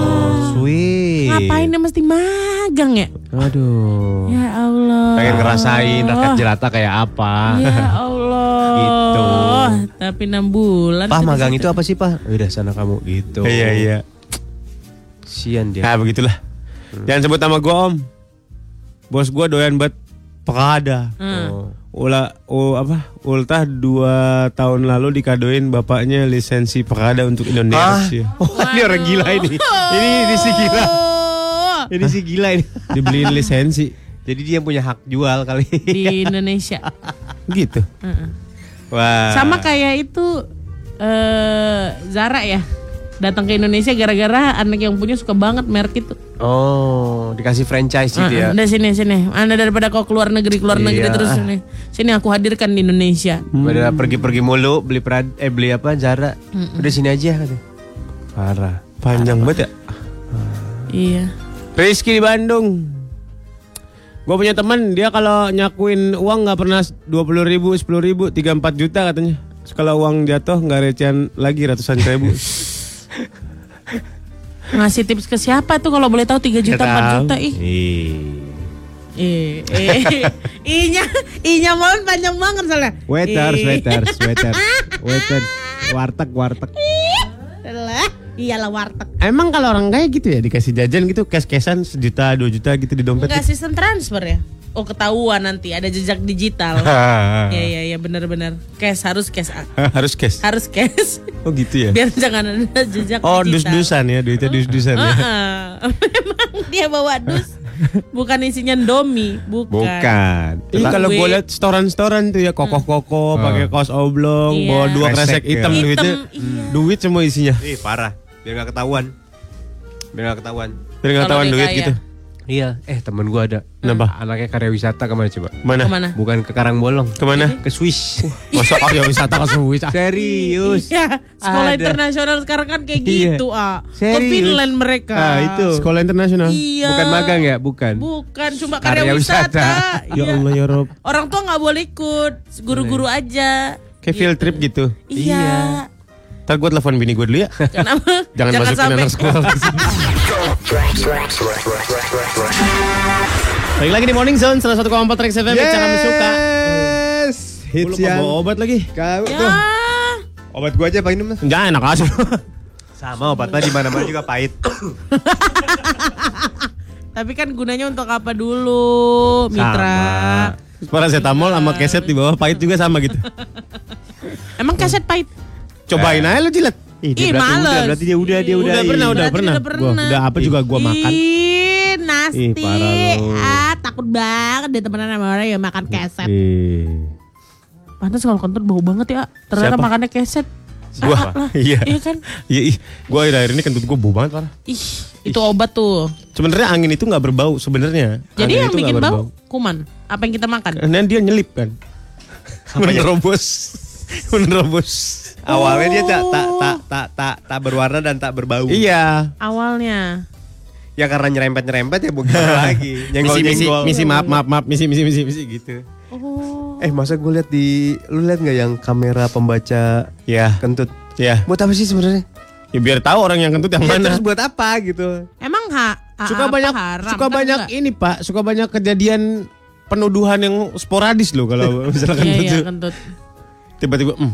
Sweet. Ngapain dia mesti magang ya? Aduh. Ya Allah. Pengen ngerasain rakyat jelata kayak apa. Ya Allah. Gitu. Tapi 6 bulan. Di magang itu apa sih Pah? Udah sana kamu gitu. Iya iya. Sian dia. Nah begitulah. Jangan sebut nama gue om. Bos gue doyan banget pekada. Oh. Ula, u, apa? Ultah dua tahun lalu dikadoin bapaknya lisensi pekada untuk Indonesia. Oh, ini orang gila ini. Ini ini si gila. Oh, Ini si gila ini. Dibeliin lisensi. Jadi dia punya hak jual kali. di Indonesia. Gitu. Heeh. Wah. Sama kayak itu eh Zara ya. Datang ke Indonesia gara-gara anak yang punya suka banget merek itu. Oh, dikasih franchise gitu ya. Udah sini sini. Anda daripada kau keluar negeri keluar negeri Iya. terus sini. Sini aku hadirkan di Indonesia. Udah pergi-pergi mulu beli perad eh beli apa Zara. Udah sini aja katanya. Parah. Panjang banget ya. Iya. Rizky di Bandung. Gue punya teman dia kalau nyakuin uang nggak pernah 20 ribu, 10 ribu, 3-4 juta katanya. Kalau uang jatuh nggak recehan lagi ratusan ribu. Ngasih tips ke siapa tuh kalau boleh tahu 3 juta 4 juta ih. Ih. Inya, inya mohon panjang banget soalnya. Waiters, Eh. waiters, waiters, waiters, warteg, warteg. Lah, iyalah warteg. Emang kalau orang kaya gitu ya dikasih jajan gitu cash-cashan sejuta, dua juta gitu di dompet. Enggak sistem transfer ya? Oh ketahuan nanti ada jejak digital. Iya iya iya benar-benar. Cash harus cash ah. Harus cash. harus cash. Oh gitu ya. Biar jangan ada jejak Oh digital. dus-dusan ya duitnya dus-dusan ya. Heeh. Memang dia bawa dus. Bukan isinya domi, bukan. Bukan. Ini kalau gue liat storan-storan tuh ya kokoh-kokoh, pakai kaos oblong, Iya. bawa dua Kresek kresek ya. hitam Hitam, duitnya. iya. Duit semua isinya. Ih, parah. Biar nggak ketahuan. Biar nggak ketahuan. Biar nggak Kalau tahuan dia duit kaya. gitu. Iya, eh temen gua ada. Kenapa? Anaknya karya wisata ke mana coba? Mana? Ke mana? Bukan ke Karangbolong. Ke mana? Ke Swiss. Masuk karya wisata ke Swiss. ah. Serius. Ya, sekolah Ada. internasional sekarang kan kayak Iya. gitu, ah. Ke Serius. Finland mereka. Ah, itu. Sekolah internasional. Iya. Bukan magang ya? Bukan. Bukan, cuma karya, Karya wisata. wisata. Ya Iya. Allah ya Rob. Orang tua nggak boleh ikut, guru-guru aja. Kayak field trip gitu. Iya. Ntar gue telepon bini gue dulu ya. Kenapa? Jangan, masukin sampai. anak sekolah. Balik lagi di Morning Zone 101,4 Rex FM yes. Jangan suka. Yes. Hits yang bawa obat lagi. kamu Ya. tuh. Obat gua aja pakai mas. Jangan enak aja. Sama obatnya di mana-mana juga pahit. Tapi kan gunanya untuk apa dulu, Mitra? Paracetamol sama keset di bawah pahit juga sama gitu. Emang kaset pahit? Cobain aja lu jilat. Ih, Ih, dia berarti males. udah, berarti dia udah, dia udah. Udah Ih. pernah, udah pernah. udah Gua pernah. udah apa juga gua makan. Ih, nasty. Ih, parah lu. Ah, takut banget deh temenan sama orang yang makan keset. Ih. Pantas kalau kentut bau banget ya. Ternyata Siapa? makannya keset. Gua. Lah. Iya. Iya kan? Iya, ih. Gua akhir-akhir ini kentut gua bau banget parah. Ih, itu obat tuh. Sebenarnya angin itu nggak berbau sebenarnya. Jadi Angin yang itu bikin bau kuman. Apa yang kita makan? Karena dia nyelip kan. Menerobos. Menerobos. Awalnya dia tak tak tak tak tak tak berwarna dan tak berbau. Iya. Awalnya. Ya karena nyerempet-nyerempet ya bukan lagi. Misi, misi, Nyenggol-nyenggol. misi, maaf, maaf, maaf, misi, misi, misi, misi gitu. Oh. Eh masa gue lihat di lu lihat nggak yang kamera pembaca Ya, kentut? ya. Buat apa sih sebenarnya? Ya biar tahu orang yang kentut yang Ya, mana. terus buat apa gitu? Emang ha, ha- Suka apa banyak, haram? suka Kan banyak enggak. ini Pak, suka banyak kejadian penuduhan yang sporadis loh kalau misalnya Iya, kentut iya, kentut. tiba-tiba, hmm,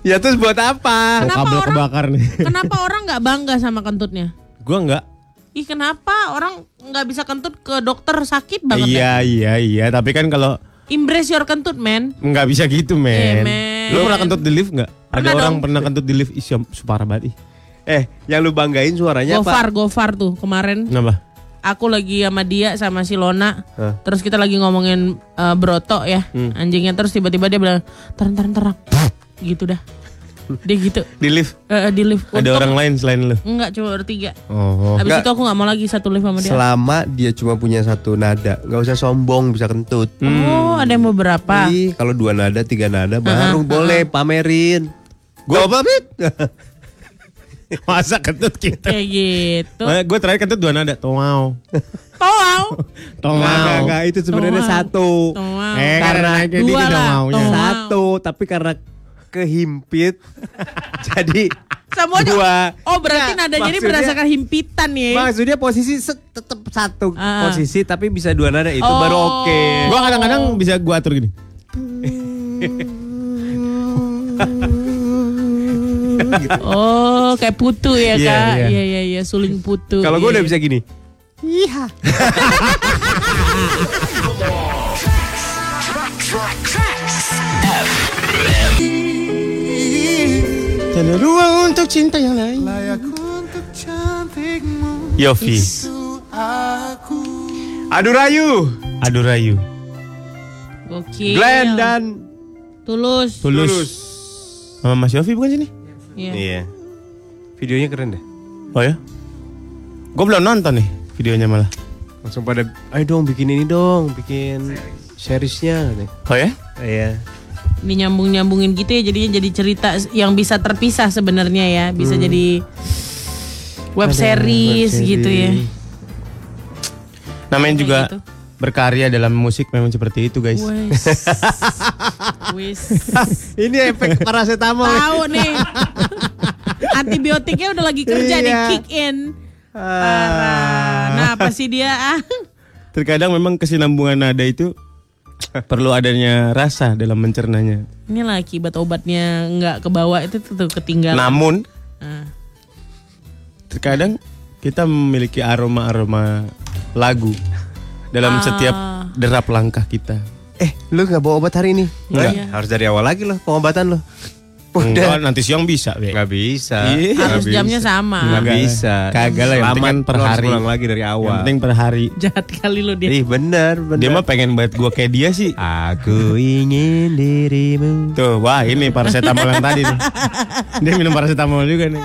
Ya terus buat apa? Kenapa kabel orang- kebakar nih. Kenapa orang nggak bangga sama kentutnya? Gua enggak. Ih kenapa orang nggak bisa kentut ke dokter sakit banget Iya, ya? iya, iya. Tapi kan kalau Embrace your kentut man. nggak bisa gitu, men. Eh, men. Lu pernah kentut di lift nggak? Ada Pernah orang dong. pernah kentut di lift, ih, parah banget ih. Eh, yang lu banggain suaranya Gofar, apa? Gofar tuh kemarin. Kenapa? Aku lagi sama dia sama si Lona. Hah? Terus kita lagi ngomongin eh, broto ya, Hmm. anjingnya terus tiba-tiba dia bilang, "Terang terang terang." Gitu dah. Dia gitu. Di lift Eh, di lift. ada Untung- orang lain selain lu. Enggak, cuma bertiga. Oh. Habis Enggak. itu aku nggak mau lagi satu lift sama dia. Selama dia cuma punya satu nada, nggak usah sombong bisa kentut. Oh, ada yang beberapa. Ih, kalau dua nada, tiga nada baru boleh pamerin. Gua pamit. Masa kentut kita? Kayak gitu. gue terakhir kentut dua nada. Tongau. Tongau. nggak, itu sebenarnya satu. Eh, karena Dua lah. Satu, tapi karena kehimpit jadi Semuanya. dua. Oh, berarti Nggak, nadanya ini berdasarkan himpitan ya. Maksudnya posisi tetap satu Ah. posisi tapi bisa dua nada itu Oh. baru oke. Gue kadang-kadang bisa gue atur gini. Oh, kayak putu ya, Iya, Kak. iya. Iya, iya, iya, suling putu. Kalau gue Iya. udah bisa gini. Ada ruang untuk cinta yang lain. Yofi. Aduh Rayu, Aduh Rayu. Gokil. Glenn dan Tulus. Tulus. Sama Mas Yofi bukan sini? Iya. Iya. Videonya keren deh. Oh ya? Gue belum nonton nih videonya malah. Langsung pada, ayo dong bikin ini dong, bikin seriesnya. Oh ya? Iya. Ini nyambung-nyambungin gitu ya jadinya jadi cerita yang bisa terpisah sebenarnya ya. Bisa jadi web series web gitu ya. Namanya Kayak juga gitu. berkarya dalam musik memang seperti itu guys. Ini efek paracetamol. Tahu nih. Antibiotiknya udah lagi kerja nih Iya. kick in. Parah. Nah, apa sih dia? Ah. Terkadang memang kesinambungan nada itu perlu adanya rasa dalam mencernanya. Inilah akibat obatnya nggak kebawa itu tuh, ketinggalan. Namun Ah. terkadang kita memiliki aroma-aroma lagu dalam Ah. setiap derap langkah kita. Eh, lu nggak bawa obat hari ini? Nggak. Eh, Harus dari awal lagi loh pengobatan lo. Enggak, nanti siang bisa, Be. Nggak bisa. Iya. Nggak Harus jamnya bisa. sama. Nggak Enggak. bisa. Kagak lah, yang penting kan per lu hari. pulang lagi dari awal. Yang penting per hari. Jahat kali lo dia. Ih bener, bener. Dia mah pengen banget gua kayak dia sih. Aku ingin dirimu. Tuh, wah ini paracetamol yang tadi nih. Dia minum paracetamol juga nih.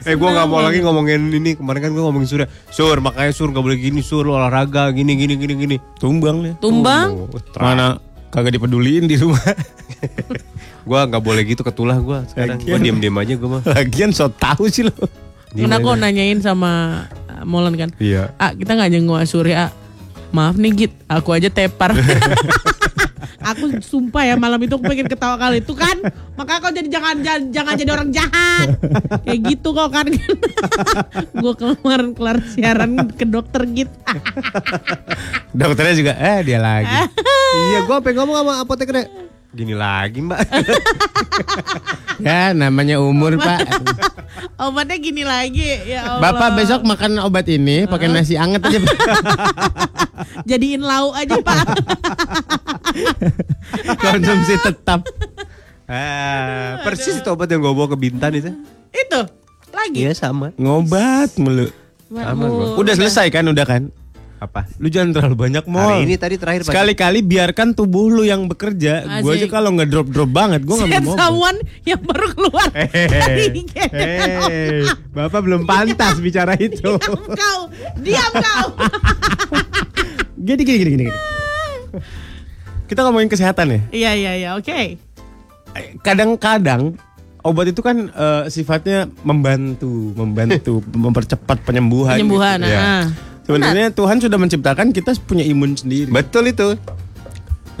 Eh gue nggak mau lagi ngomongin ini kemarin kan gue ngomongin Surya. Sur makanya Sur nggak boleh gini Sur lu olahraga gini gini gini gini. Tumbang nih. Tumbang. Mana kagak dipeduliin di rumah. Gue nggak boleh gitu ketulah gue sekarang. Gue Lagian- diem diem aja gue mah. Lagian so tahu sih lo. Karena aku nanyain sama uh, Molan kan. Iya. Ah, kita nggak jenguk Surya. Ah. Maaf nih Git, aku aja tepar. aku sumpah ya malam itu aku pengen ketawa kali itu kan. Maka kau jadi jangan jangan, jangan jadi orang jahat. Kayak gitu kok kan. gue kemarin kelar siaran ke dokter Git. Dokternya juga eh dia lagi. iya gue pengen ngomong sama apoteker Gini lagi mbak. ya namanya umur pak. Obatnya gini lagi ya Allah. Bapak besok makan obat ini pakai nasi anget aja. Pak. jadiin lauk aja Pak. Konsumsi tetap. ah, persis itu obat yang gue bawa ke Bintan itu. itu lagi. Iya sama. Ngobat mulu. Bang. Udah selesai kan udah kan? Apa? Lu jangan terlalu banyak mall. Hari ini tadi terakhir. Sekali-kali biarkan tubuh lu yang bekerja. Gue aja kalau nggak drop drop banget, gue nggak mau. someone yang baru keluar dari IGD. Hei, Bapak belum pantas bicara itu. Diam kau, diam kau. Gini gini gini gini. Kita ngomongin kesehatan ya. Iya iya iya, oke. Eh, Kadang-kadang obat itu kan eh, sifatnya membantu, membantu, mempercepat penyembuhan. Penyembuhan. gitu. Ya. Sebenarnya Tuhan sudah menciptakan kita punya imun sendiri. Betul itu.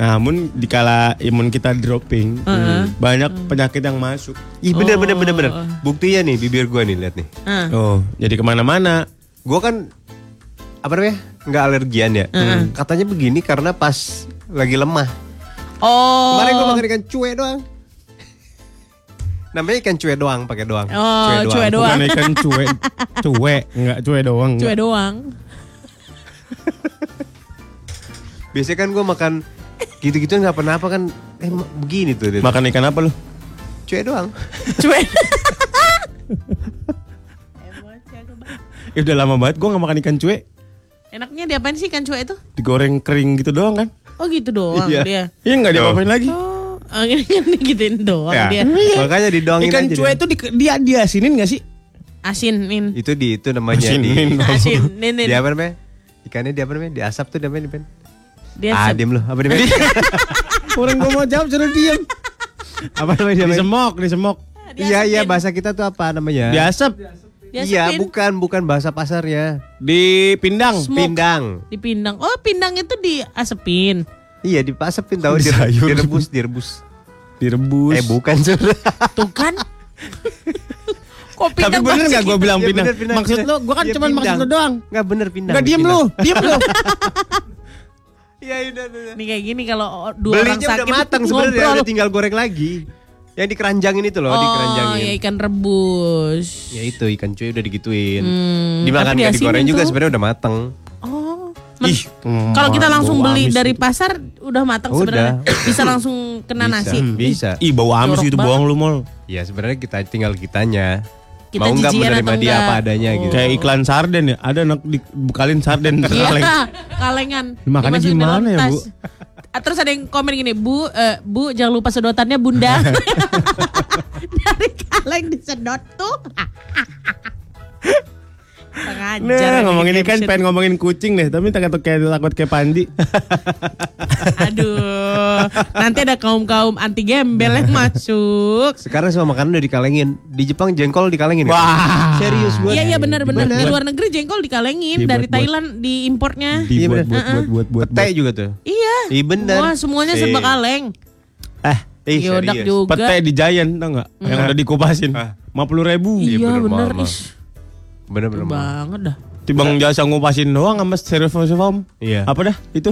Namun dikala imun kita dropping, banyak penyakit yang masuk. Ih bener bener bener bener. Buktinya nih bibir gua nih lihat nih. Ah. Oh, jadi ke mana-mana. Gua kan apa namanya nggak alergian ya. Katanya begini karena pas lagi lemah. Oh. Kemarin gua makan ikan cuek doang. Namanya ikan cuek doang pakai doang. Oh, cuek doang. Bukan ikan cuek, cuek, enggak cuek doang. Cuek doang. Biasanya kan gua makan gitu-gitu nggak pernah apa kan eh begini tuh dia. Makan ikan apa lu? cuek doang. Cuek. Ya udah lama banget gua nggak makan ikan cuek. Enaknya diapain sih ikan cuek itu? Digoreng kering gitu doang kan? Oh gitu doang Iya. dia. Iya nggak diapa-apain lagi. Oh, oh, gituin doang Ya, dia. Makanya didoangin Ikan aja cuek dia. itu di, dia diasinin nggak sih? Asinin. Itu di itu namanya Asinin. di Asinin. di apa namanya? Ikannya di apa namanya? Di asap tuh namanya di pen. Dia Ah, sep- diem lu. Apa di pen? Orang gua mau jawab suruh diem. apa namanya? Di Di semok, di semok. Iya iya bahasa kita tuh apa namanya? Diasap, dia Iya, bukan bukan bahasa pasarnya. di pindang. Smoke. Pindang. Dipindang. Oh, pindang itu diasepin. Iya, dipasapin tahu Di direbus, direbus. Direbus. Eh, bukan sudah. Tuh kan. Kok Tapi bener nggak gue bilang Iya, pindang? bener, pindang, Maksud pindang. lu, gue kan Iya, cuma maksud lu doang. Enggak bener pindang. Enggak diem lu, diem lu. Iya, udah, udah. Nih kayak gini kalau dua orang Belinya udah sakit matang sebenarnya udah tinggal goreng lagi. Yang dikeranjangin itu loh, Oh, dikeranjangin. ya ikan rebus. Ya itu ikan cuy udah digituin. Hmm, Dimakan diasinin digoreng juga sebenarnya udah mateng. Oh. Men- Ih, kalau kita langsung beli dari pasar udah matang Udah. sebenarnya. Bisa langsung kena Bisa, nasi. Bisa. Ih, bau amis gitu banget. bohong lu mol. Ya sebenarnya kita tinggal kitanya. Kita Mau nggak menerima dia apa adanya Oh. gitu. Kayak iklan sarden ya, ada anak dibukalin sarden Iya, kaleng. kalengan. Makannya Dimasukin gimana ya. Bu? Ah, Terus ada yang komen gini, Bu, eh, Bu jangan lupa sedotannya Bunda. Dari kaleng disedot tuh. Pengajar Nah, ini ngomongin ikan shit. pengen ngomongin kucing deh, tapi takut kayak takut kayak Pandi. Aduh, nanti ada kaum-kaum anti gembel yang masuk. Sekarang semua makanan udah dikalengin. Di Jepang jengkol dikalengin. kan? Wah. Serius gue. Iya iya benar-benar di Dibuat- luar negeri jengkol dikalengin Dibuat- dari buat- Thailand diimportnya. Iya, Dibuat bener. buat buat buat buat. Pete juga tuh. Iya. Iya bener. Wah semuanya serba Eh. kaleng. Eh, Eh, Yodak juga. pete di Giant tau nggak? Yang udah dikupasin. Ah. Lima puluh ribu. Iya, Iya bener, bener. Bener-bener. banget dah. Tibang jasa ngupasin doang sama styrofoam. Iya. Apa dah itu?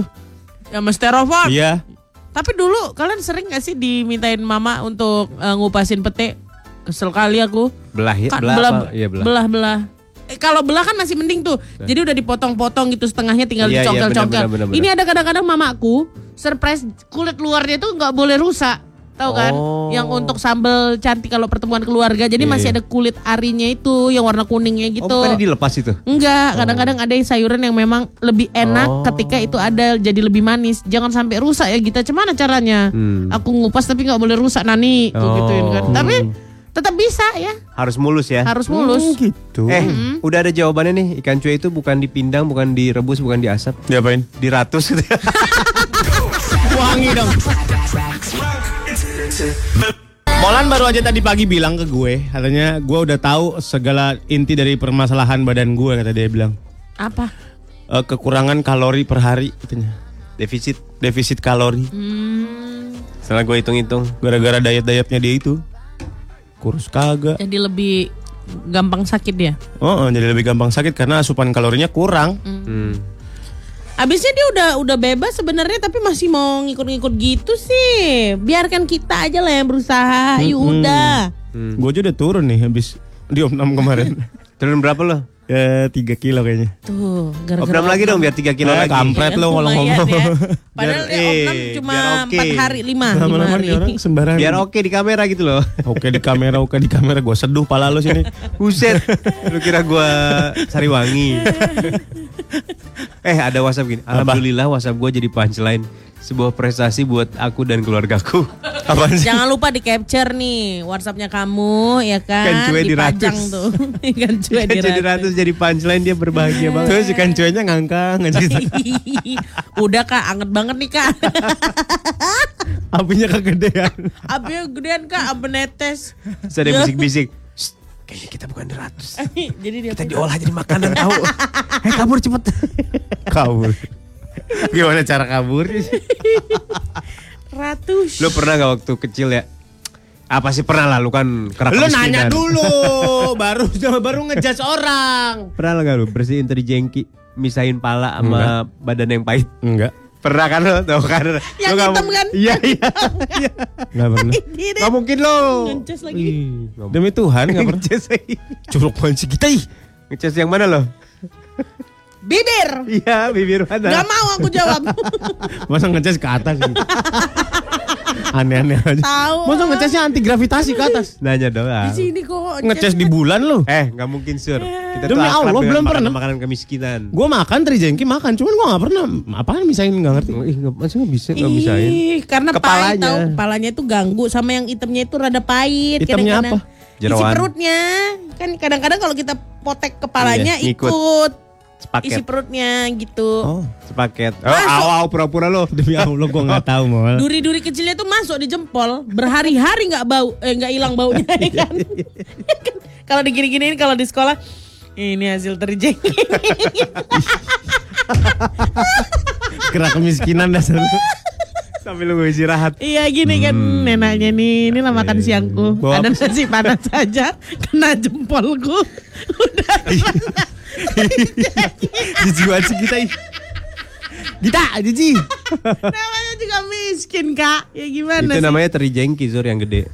Ya sama styrofoam. Iya. Tapi dulu kalian sering gak sih dimintain mama untuk eh, ngupasin pete? Kesel kali aku. Belah ya, Kan belah, belah, apa? Iya belah. belah, belah. Eh, kalau belah kan masih mending tuh. Jadi udah dipotong-potong gitu setengahnya tinggal Iya, iya, dicongkel-congkel. benar, Ini ada kadang-kadang mamaku surprise kulit luarnya tuh nggak boleh rusak. Tahu kan? Oh. Yang untuk sambal cantik kalau pertemuan keluarga. Jadi Iya, masih iya. ada kulit arinya itu yang warna kuningnya Oh, gitu. bukannya dilepas itu? Enggak, kadang-kadang ada yang sayuran yang memang lebih enak Oh. ketika itu ada jadi lebih manis. Jangan sampai rusak ya Gita. Gimana caranya? Hmm. Aku ngupas tapi nggak boleh rusak nani, Oh. gituin kan. Tapi Tetap bisa ya, Harus mulus ya. harus mulus. gitu. Eh, udah ada jawabannya nih. Ikan cuek itu bukan dipindang, bukan direbus, bukan diasap. diapain? Diratus gitu. Wangi dong. Molan baru aja tadi pagi bilang ke gue, katanya gue udah tahu segala inti dari permasalahan badan gue kata dia bilang. Apa? Eh, kekurangan kalori per hari katanya. Defisit. Defisit kalori. Hmm, Setelah gue hitung-hitung. Gara-gara diet-dietnya dia itu. Kurus kagak. jadi lebih gampang sakit ya. Oh, oh, jadi lebih gampang sakit karena asupan kalorinya kurang. Hmm. Abisnya dia udah udah bebas sebenarnya tapi masih mau ngikut-ngikut gitu sih. Biarkan kita aja lah yang berusaha. Ya udah. Hmm. Gue aja udah turun nih habis di Om kemarin. Turun berapa lo? ya 3 kilo kayaknya. Tuh, gara-gara Opnam lagi dong biar 3 kilo Eh, lagi. kampret lo kalau Lumayan ngomong. ya. Padahal Biar- dia Opnam eh, cuma biar oke. 4 hari, 5, 5 Lama-lama hari. orang sembarangan. Biar oke di kamera gitu loh. Oke di kamera, oke di kamera. Gue seduh pala lo sini. Buset. Lu kira gua Sariwangi. Eh ada WhatsApp gini. Alhamdulillah WhatsApp gua jadi punchline. Sebuah prestasi buat aku dan keluargaku. Apaan sih? Jangan lupa di capture nih WhatsAppnya kamu ya kan. Ikan cuek Dipajang diratus. tuh. Ikan cuek Jadi diratus. ratus jadi punchline dia berbahagia banget. Terus ikan cueknya ngangkang aja. Udah kak, anget banget nih kak. Apinya kegedean. Apinya gedean kak, api netes. Terus ada bisik-bisik. "Shh, Kayaknya kita bukan di ratus. Jadi dia Kita diolah jadi makanan tahu. eh kabur cepet. Kabur. Gimana cara kaburnya sih? ratus. Lu pernah gak waktu kecil ya? Apa sih pernah lah lu kan kerak Lu nanya dulu, baru baru ngejudge orang. Pernah gak lu bersihin teri jengki, misahin pala sama badan yang pahit? Enggak. Pernah kan lo? Tuh kan. Yang nggak hitam kan? Iya iya. iya. Enggak pernah. Gak mungkin lo. Ngeces lagi. Demi Tuhan enggak pernah. Ngecas Curug banget sih kita ih. Ngecas yang mana lo? Bibir. Iya bibir mana? Gak mau aku jawab. Masa ngecas ke atas gitu. Aneh-aneh aja. Tahu. Masa ngecasnya anti gravitasi ke atas? Nanya doang. Di sini kok. Ngecas di bulan lu. Eh nggak mungkin sur. Kita Demi akrab Allah, dengan belum makanan- pernah. Makanan kemiskinan. Gue makan teri jengki makan, cuman gue nggak pernah. Apaan misahin nggak ngerti. Ih nggak masa nggak bisa nggak bisain. Ih, karena pahit Kepalanya. tahu kepalanya itu ganggu sama yang hitamnya itu rada pahit. Hitamnya apa? Isi Jerawan. perutnya. Kan kadang-kadang kalau kita potek kepalanya Iya, ngikut. ikut. Sepaket. Isi perutnya gitu. Oh, Sepaket. Oh, aw, aw, pura-pura lo. demi Allah gue nggak tahu mau. Duri-duri kecilnya tuh masuk di jempol, berhari-hari nggak bau, eh nggak hilang baunya ya kan. Kalau digini-giniin kalau di sekolah ini hasil terjengki. Kerak kemiskinan dasar lu. Sambil lu istirahat. iya gini kan nenaknya nih, inilah makan siangku. Bawa Ada nasi panas saja kena jempolku. Udah Jijik banget sih kita ih. Kita, jijik. namanya juga miskin kak. Ya gimana Itu sih? namanya teri jengki sur yang gede.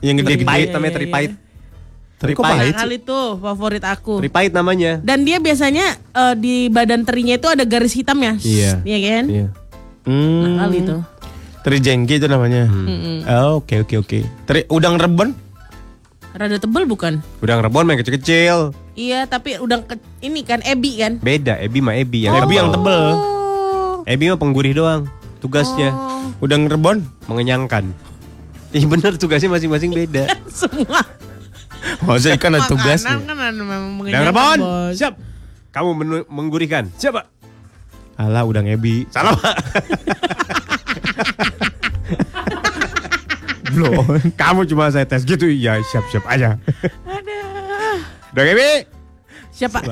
Yang Teri gede-gede. pahit Iya, namanya teri pahit. Teri pahit. kali tuh favorit aku. Teri pahit namanya. Dan dia biasanya eh, di badan terinya itu ada garis hitam ya. Iya. Iya kan? Iya. Hmm. Nah, kali tuh. Teri jengki itu namanya. Oh, Oke oke oke. Teri udang rebon? Rada tebel bukan? Udang rebon main kecil-kecil. Iya, tapi udah ke- ini kan ebi kan? Beda, Ebi mah Ebi yang Ebi yang tebel. Oh. Ebi mah penggurih doang. Tugasnya Oh. Udang rebon? mengenyangkan. Iya bener tugasnya masing-masing beda. Semua Maksudnya ikan ada tugasnya. kan Udang rebon, Bos. siap. Kamu menu- menggurihkan. Siapa? Alah udang ebi. Salah pak. Belum. Kamu cuma saya tes gitu. Ya siap-siap aja. Aduh. Udang Ebi. Siapa?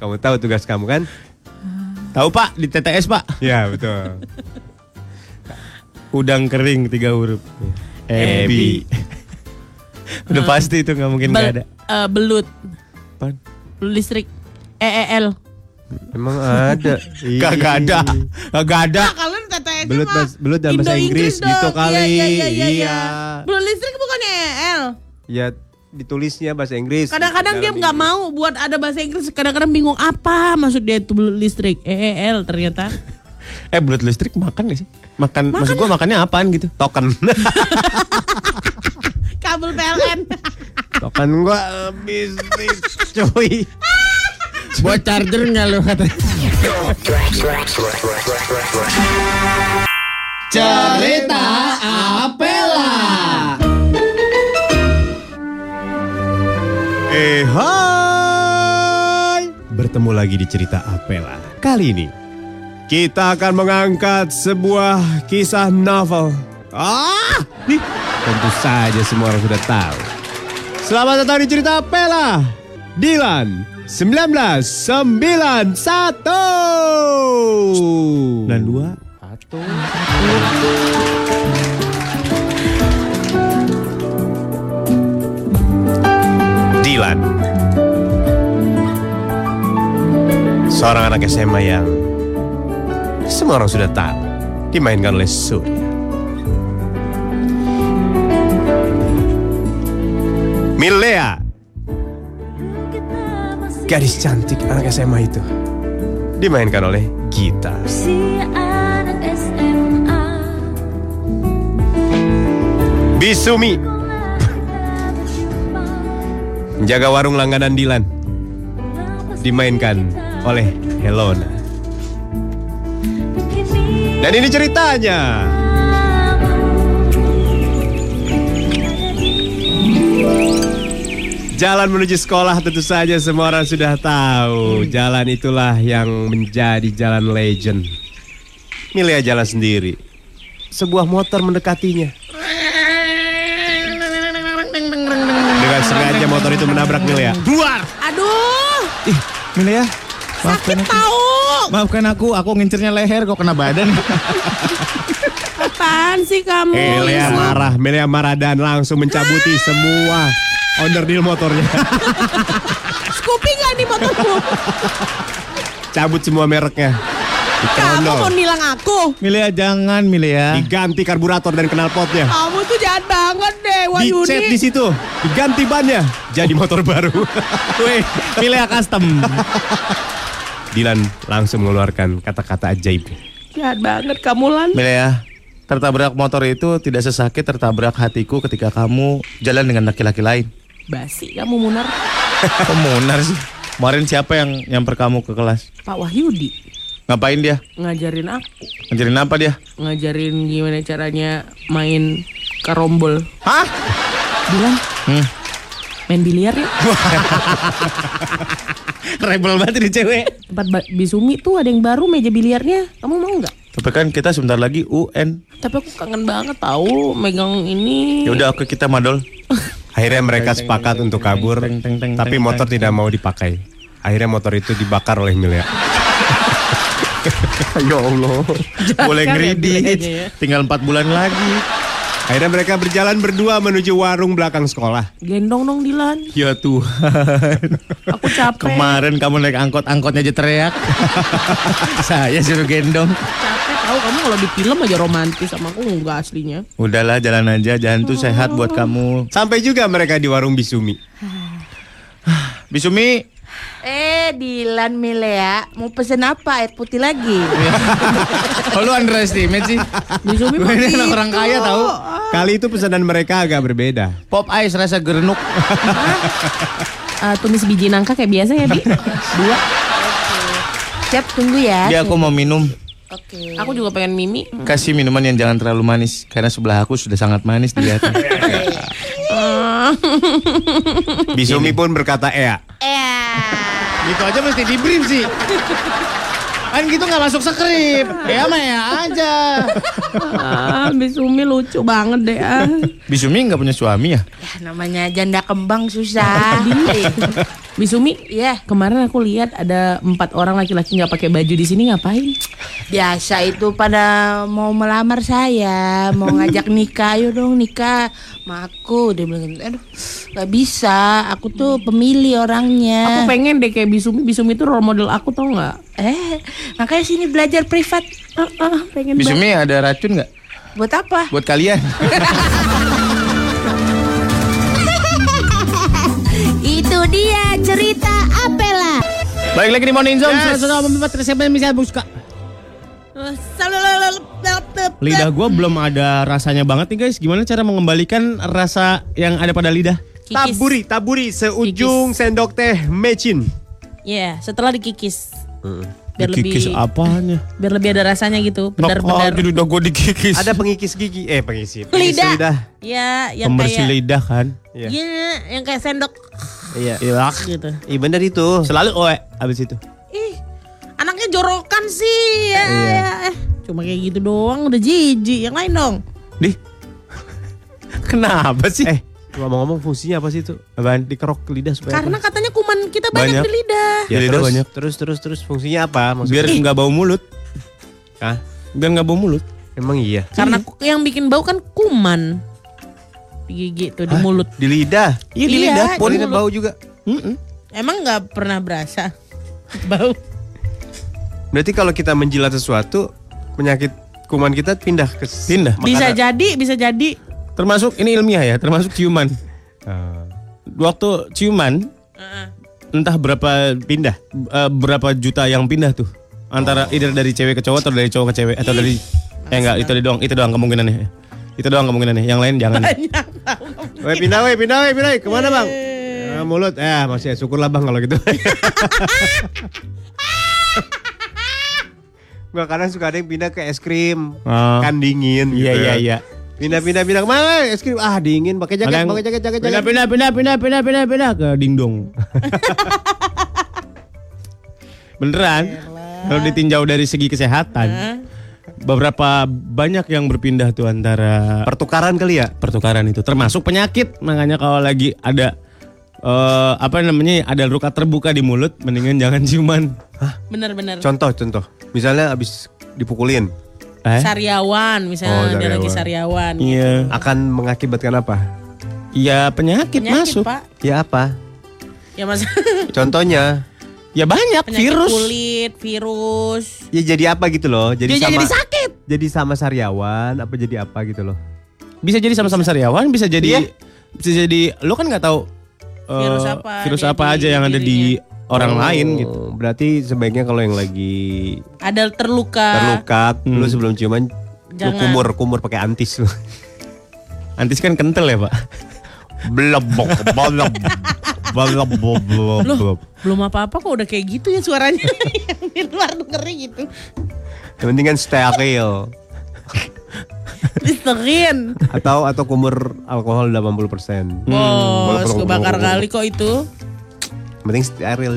Kamu tahu tugas kamu kan? Tahu Pak di TTS Pak. Ya betul. Udang kering tiga huruf. Ebi. Udah pasti itu nggak mungkin nggak ada. eh, belut. Belut listrik. E EEL. Emang ada. Kagak ada. Kagak ada. Ah, kalian TTS Belut mah belut dalam bahasa Inggris gitu dong. kali. Iya, iya, iya, iya, Iya. Belut listrik bukan EEL. Ya ditulisnya bahasa Inggris. Kadang-kadang dia nggak Inggris. mau buat ada bahasa Inggris. Kadang-kadang bingung apa maksud dia itu belut listrik. EEL ternyata. Eh belut listrik makan gak sih? Makan, maksud gua makannya apaan gitu? Token. Kabel PLN. Token gua habis nih, cuy. Buat charger nggak lo kata? Cerita Apela. Eh hai, bertemu lagi di cerita Apela. Kali ini kita akan mengangkat sebuah kisah novel. Ah, nih tentu saja semua orang sudah tahu. Selamat datang di cerita Apela. Dilan 1991 Dan dua. Dilan. Seorang anak SMA yang Semua orang sudah tahu Dimainkan oleh Surya. Milea Gadis cantik anak SMA itu. Dimainkan oleh Gita Bisumi. Menjaga warung langganan Dilan. Dimainkan oleh Helona. Dan ini ceritanya Jalan menuju sekolah tentu saja semua orang sudah tahu Jalan itulah yang menjadi jalan legend Milea jalan sendiri Sebuah motor mendekatinya Dengan sengaja motor itu menabrak Milea Keluar. Aduh, Ih, Milea. sakit tahu. Maafkan aku, aku ngincernya leher kok kena badan. Apaan sih kamu? Milea marah, Milea marah dan langsung mencabuti semua onderdil motornya Scoopy nggak nih motorku? Cabut semua mereknya Kamu mau nilang aku? Milea jangan, Milea. Diganti karburator dan knalpotnya Kamu tuh jahat banget deh, Wahyudi. Dicet di situ, diganti bannya, jadi motor baru. Weh, Milea custom. Dilan langsung mengeluarkan kata-kata ajaib. Jahat banget kamu Lan. Milea, tertabrak motor itu tidak sesakit tertabrak hatiku ketika kamu jalan dengan laki-laki lain. Basi kamu Munar. Kok munar sih? Kemarin siapa yang nyamper kamu ke kelas? Pak Wahyudi Ngapain dia? ngajarin aku, Ngajarin apa dia? ngajarin gimana caranya main karombol. Hah? Bilang Hmm. main biliar ya. Rebel banget ini cewek. Tempat Bisumi tuh ada yang baru meja biliarnya. Kamu mau nggak? Tapi kan kita sebentar lagi UN. Tapi aku kangen banget tahu megang ini. Ya udah oke kita madol. Akhirnya mereka sepakat untuk kabur, tapi motor tidak mau dipakai. Akhirnya motor itu dibakar oleh Milea. ya Allah. Boleh ya ngeridit. ya. Tinggal 4 bulan lagi. Akhirnya mereka berjalan berdua menuju warung belakang sekolah. Gendong dong Dilan. Ya Tuhan. Aku capek. Kemarin kamu naik angkot, angkotnya aja teriak. Saya suruh gendong. Capek tahu kamu kalau di film aja romantis sama aku enggak aslinya. Udahlah jalan aja, jalan tuh sehat buat kamu. Sampai juga mereka di warung Bisumi. Bisumi, Eh, Dilan Milea, mau pesen apa? Air putih lagi? oh lu underestimate sih. Bisumi Gue ini anak orang kaya tahu. Kali itu pesanan mereka agak berbeda. Pop ice rasa gerenuk. Eh, tumis biji nangka kayak biasa ya, Bi? Dua. Siap, tunggu ya. Dia aku mau minum. Oke. Aku juga pengen mimi. Kasih minuman yang jangan terlalu manis karena sebelah aku sudah sangat manis dilihatnya. Bisumi pun berkata Ea. Eh, gitu aja mesti di brief sih. Kan gitu nggak masuk skrip. Ya mah ya aja. ah, Bisumi lucu banget deh. Ah. Bisumi nggak punya suami ya? ya, namanya janda kembang susah. Bisumi, Iya, kemarin aku lihat ada empat orang laki-laki nggak pakai baju di sini ngapain? biasa itu pada mau melamar saya, mau ngajak nikah, ayo dong nikah. Ma aku dia bilang gitu, aduh gak bisa, aku tuh pemilih orangnya. Aku pengen deh kayak Bisumi. Bisumi itu role model aku tau nggak? Eh, makanya sini belajar privat. Ah, ah, pengen banget. Bisumi ada racun nggak Buat apa? buat kalian? Itu dia cerita Apela. Balik lagi di Morning Zone. Yes. Salah satu empat resep yang bisa buka. Lidah gue belum ada rasanya banget nih guys. Gimana cara mengembalikan rasa yang ada pada lidah? Kikis. Taburi, taburi seujung sendok teh mecin. Iya, setelah dikikis. Biar Dikikis lebih apanya? biar lebih ada rasanya gitu. Benar-benar. aja udah gue dikikis. Ada pengikis gigi, eh pengisi. pengisi Lidah. Ya, yang Pembersih kayak lidah kan. Iya. Iya, yang kayak sendok. Iya. Iya. gitu. Iya bener itu. Selalu oe abis itu. Anaknya jorokan sih. Ya, Iya. ya, eh. Cuma kayak gitu doang udah jijik. Yang lain dong. Di. Kenapa sih? Eh, ngomong-ngomong fungsinya apa sih itu? Apaan? Dikerok lidah supaya Karena apa? katanya kuman kita banyak, Banyak. di lidah. Ya, Lidah terus, banyak. terus terus terus fungsinya apa? Biar Maksudnya? nggak bau mulut. Hah? Biar nggak bau mulut. Emang iya. Karena ku- yang bikin bau kan kuman. Di gigi tuh di mulut. Di lidah. Iya di Iya, lidah di pun. Lidah bau juga. Mm-mm. Emang nggak pernah berasa bau? Berarti kalau kita menjilat sesuatu, penyakit kuman kita pindah ke Pindah. Bisa makanan. jadi, bisa jadi. Termasuk ini ilmiah ya, termasuk ciuman. Ah. Waktu ciuman entah berapa pindah. eh, berapa juta yang pindah tuh antara either dari cewek ke cowok atau dari cowok ke cewek atau dari eh enggak itu doang itu doang kemungkinannya itu doang kemungkinannya yang lain jangan Banyak. Weh pindah weh pindah weh pindah. Ke mana bang? Ya, mulut. Eh masih syukurlah bang kalau gitu. Gua kadang suka ada yang pindah ke es krim. Oh. Kan dingin gitu. iya iya iya Pindah pindah pindah ke mana? Es krim. Ah dingin. Pakai jaket. Pakai jaket jaket pindah jaket. pindah pindah pindah pindah pindah pindah ke dingdong beneran kalau ditinjau dari segi kesehatan beberapa banyak yang berpindah tuh antara Pertukaran kali ya. pertukaran itu termasuk penyakit makanya kalau lagi ada eh, apa namanya ada luka terbuka di mulut mendingan jangan ciuman Bener-bener. Contoh contoh. Misalnya abis dipukulin eh Sariawan, misalnya Oh, dia lagi sariawan. sariawan. iya akan mengakibatkan apa? iya penyakit, Penyakit, masuk Pak. Ya apa? Ya mas Contohnya ya banyak penyakit virus kulit, virus. ya jadi apa gitu loh? Jadi Dia sama jadi sakit. jadi sama sariawan apa jadi apa gitu loh? bisa jadi sama-sama sariawan bisa jadi bisa jadi lo kan nggak tahu Virus apa virus apa di aja yang ada di orang Oh, lain gitu Berarti sebaiknya kalau yang lagi Ada terluka. terluka, Hmm. lu sebelum ciuman lu Jangan. kumur kumur pakai antis lu. antis kan kental ya pak Belebok, beleb, beleb, beleb, Loh, belum apa-apa kok udah kayak gitu ya suaranya. Yang di luar dengernya gitu. Yang penting kan steril Listerin. atau atau kumur alkohol 80%. Bos, Belum, kebakar belum, belum. kali kok itu. Penting steril.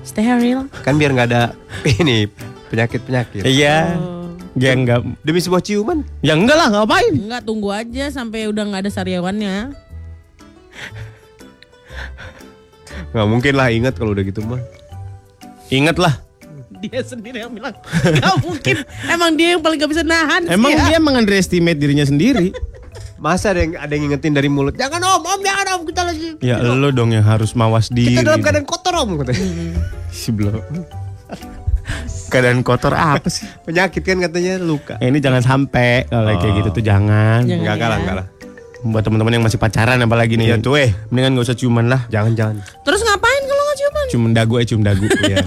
Steril. Kan biar nggak ada ini penyakit-penyakit. iya ya enggak Demi sebuah ciuman. ya enggak lah ngapain Enggak, tunggu aja sampai udah nggak ada sariawannya. Nggak mungkin lah ingat kalau udah gitu mah. inget lah Dia sendiri yang bilang Gak mungkin Emang dia yang paling gak bisa nahan emang sih ya. dia mengunderestimate dirinya sendiri Masa ada yang ada yang ngingetin dari mulut. Jangan om, om jangan om kita lagi. ya lo dong yang harus mawas diri Kita dalam keadaan kotor om katanya. si belum keadaan kotor apa sih Penyakit kan katanya luka. Eh, ini jangan sampai kalau kayak gitu tuh jangan Jangan. Enggak kalah, ya. enggak lah. buat teman-teman yang masih pacaran apalagi nih Iya tuh eh. mendingan gak usah ciuman lah Jangan jangan. Terus ngapain? Cium dagu eh cium dagu Iya.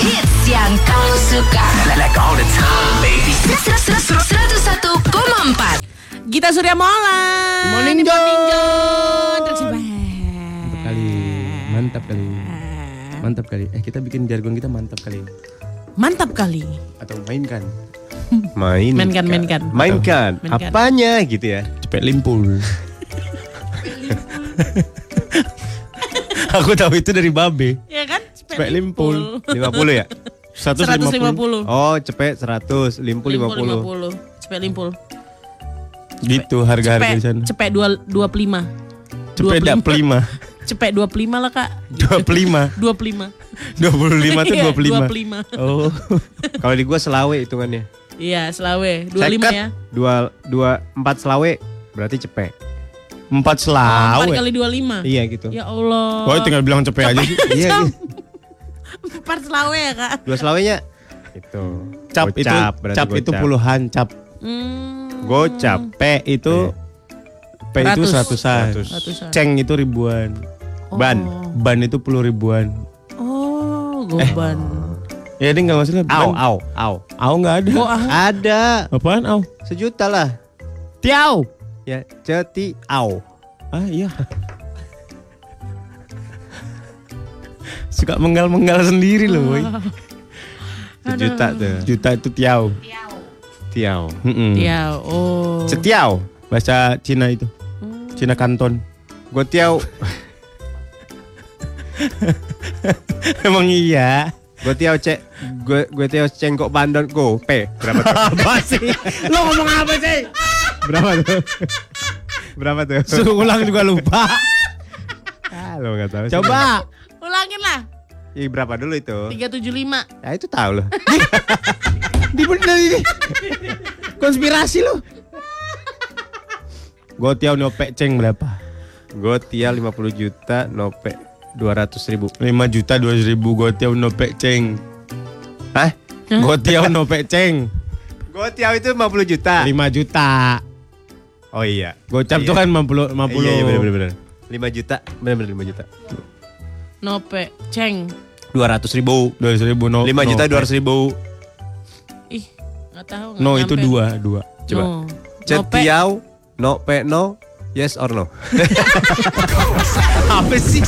Hits yang kau suka. Like all the time, baby. 101,4 Gita Surya Mola Morning, Di John. Morning John Terus siapa? kali mantap kali mantap kali eh kita bikin jargon kita mantap kali Mantap kali atau mainkan Main. Mainkan, mainkan. Mainkan. Mainkan. Apanya gitu ya? cepet limpul aku tahu itu dari babe Ya kan? Cepet limpul. 50 ya? 150 150 Oh, cepet 100, limpul 50. 50 Cepet limpul gitu harga-harga di sana Cepet, cepet dua, dua pelima cepet dak pelima Cepet dua pelima lah kak dua pelima Dua pelima dua puluh lima tuh Iya, dua pelima Dua pelima oh Kalau di gua selawe hitungannya. Iya selawe Dua lima Seket, ya Dua, dua, empat selawe berarti cepet. empat Oh, selawe Empat kali dua lima Iya gitu. Ya Allah Wah tinggal bilang cepet aja sih. Iya Jam. gitu. Empat selawe ya kak Dua selawenya itu. cap itu Gocap, berarti cap itu gocap. puluhan cap hmm. Gocap. p itu p itu Ratus. seratusan Ratus. Ratusan. ceng itu ribuan Ban. ban itu puluh ribuan Oh goban ya ini nggak masalah Au, au, au. au nggak ada Oh ah Ada. apaan au Sejuta lah. tiau Ya, ceti au. ah iya suka menggal-menggal sendiri loh boy Sejuta tuh. juta itu tiau Tiao. Mm-mm. Ya, oh. Setiao. Bahasa Cina itu. Cina Kanton. Gue Tiao. Emang iya. Gue Tiao cek. Gue gue Tiao cengkok bandon go P. Berapa tuh? Apa sih? Lo ngomong apa sih? Berapa tuh? Berapa tuh? Suruh ulang juga lupa. Ah, lo nggak tahu. sih. Coba. Ulangin lah. Ih, berapa dulu itu? 375. Ya itu tahu loh. Di bener ini. Konspirasi lo. Gue tiaw nyopek ceng berapa? Gue Tia 50 juta, Nope 200 ribu. 5 juta 200 ribu gue tiaw nopek ceng. Hah? Gue tiaw nopek ceng. Gue Tiao itu 50 juta. 5 juta. Oh iya. Gocap Iya. tuh kan 50 50. Iya, iya bener bener bener. 5 juta, bener bener 5 juta. Nope. Ceng. 200 ribu. 200 ribu no. 5 juta nopek. 200 ribu. Ih, nggak tahu. nggak No itu nyampe. dua dua. Coba. No. Cet Nope. Tiao, no pe no, yes or no. Apa sih?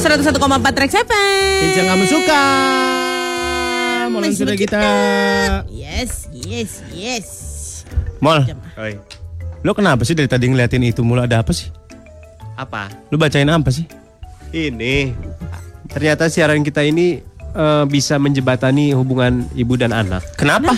101,4 Trax FM. Yang kamu suka. Mulai sudah kita. Yes, yes, yes. Mol, Oi. lo kenapa sih dari tadi ngeliatin itu mulu ada apa sih? Apa? Lu bacain apa sih? Ini ternyata siaran kita ini eh, bisa menjebatani hubungan ibu dan anak. Kenapa?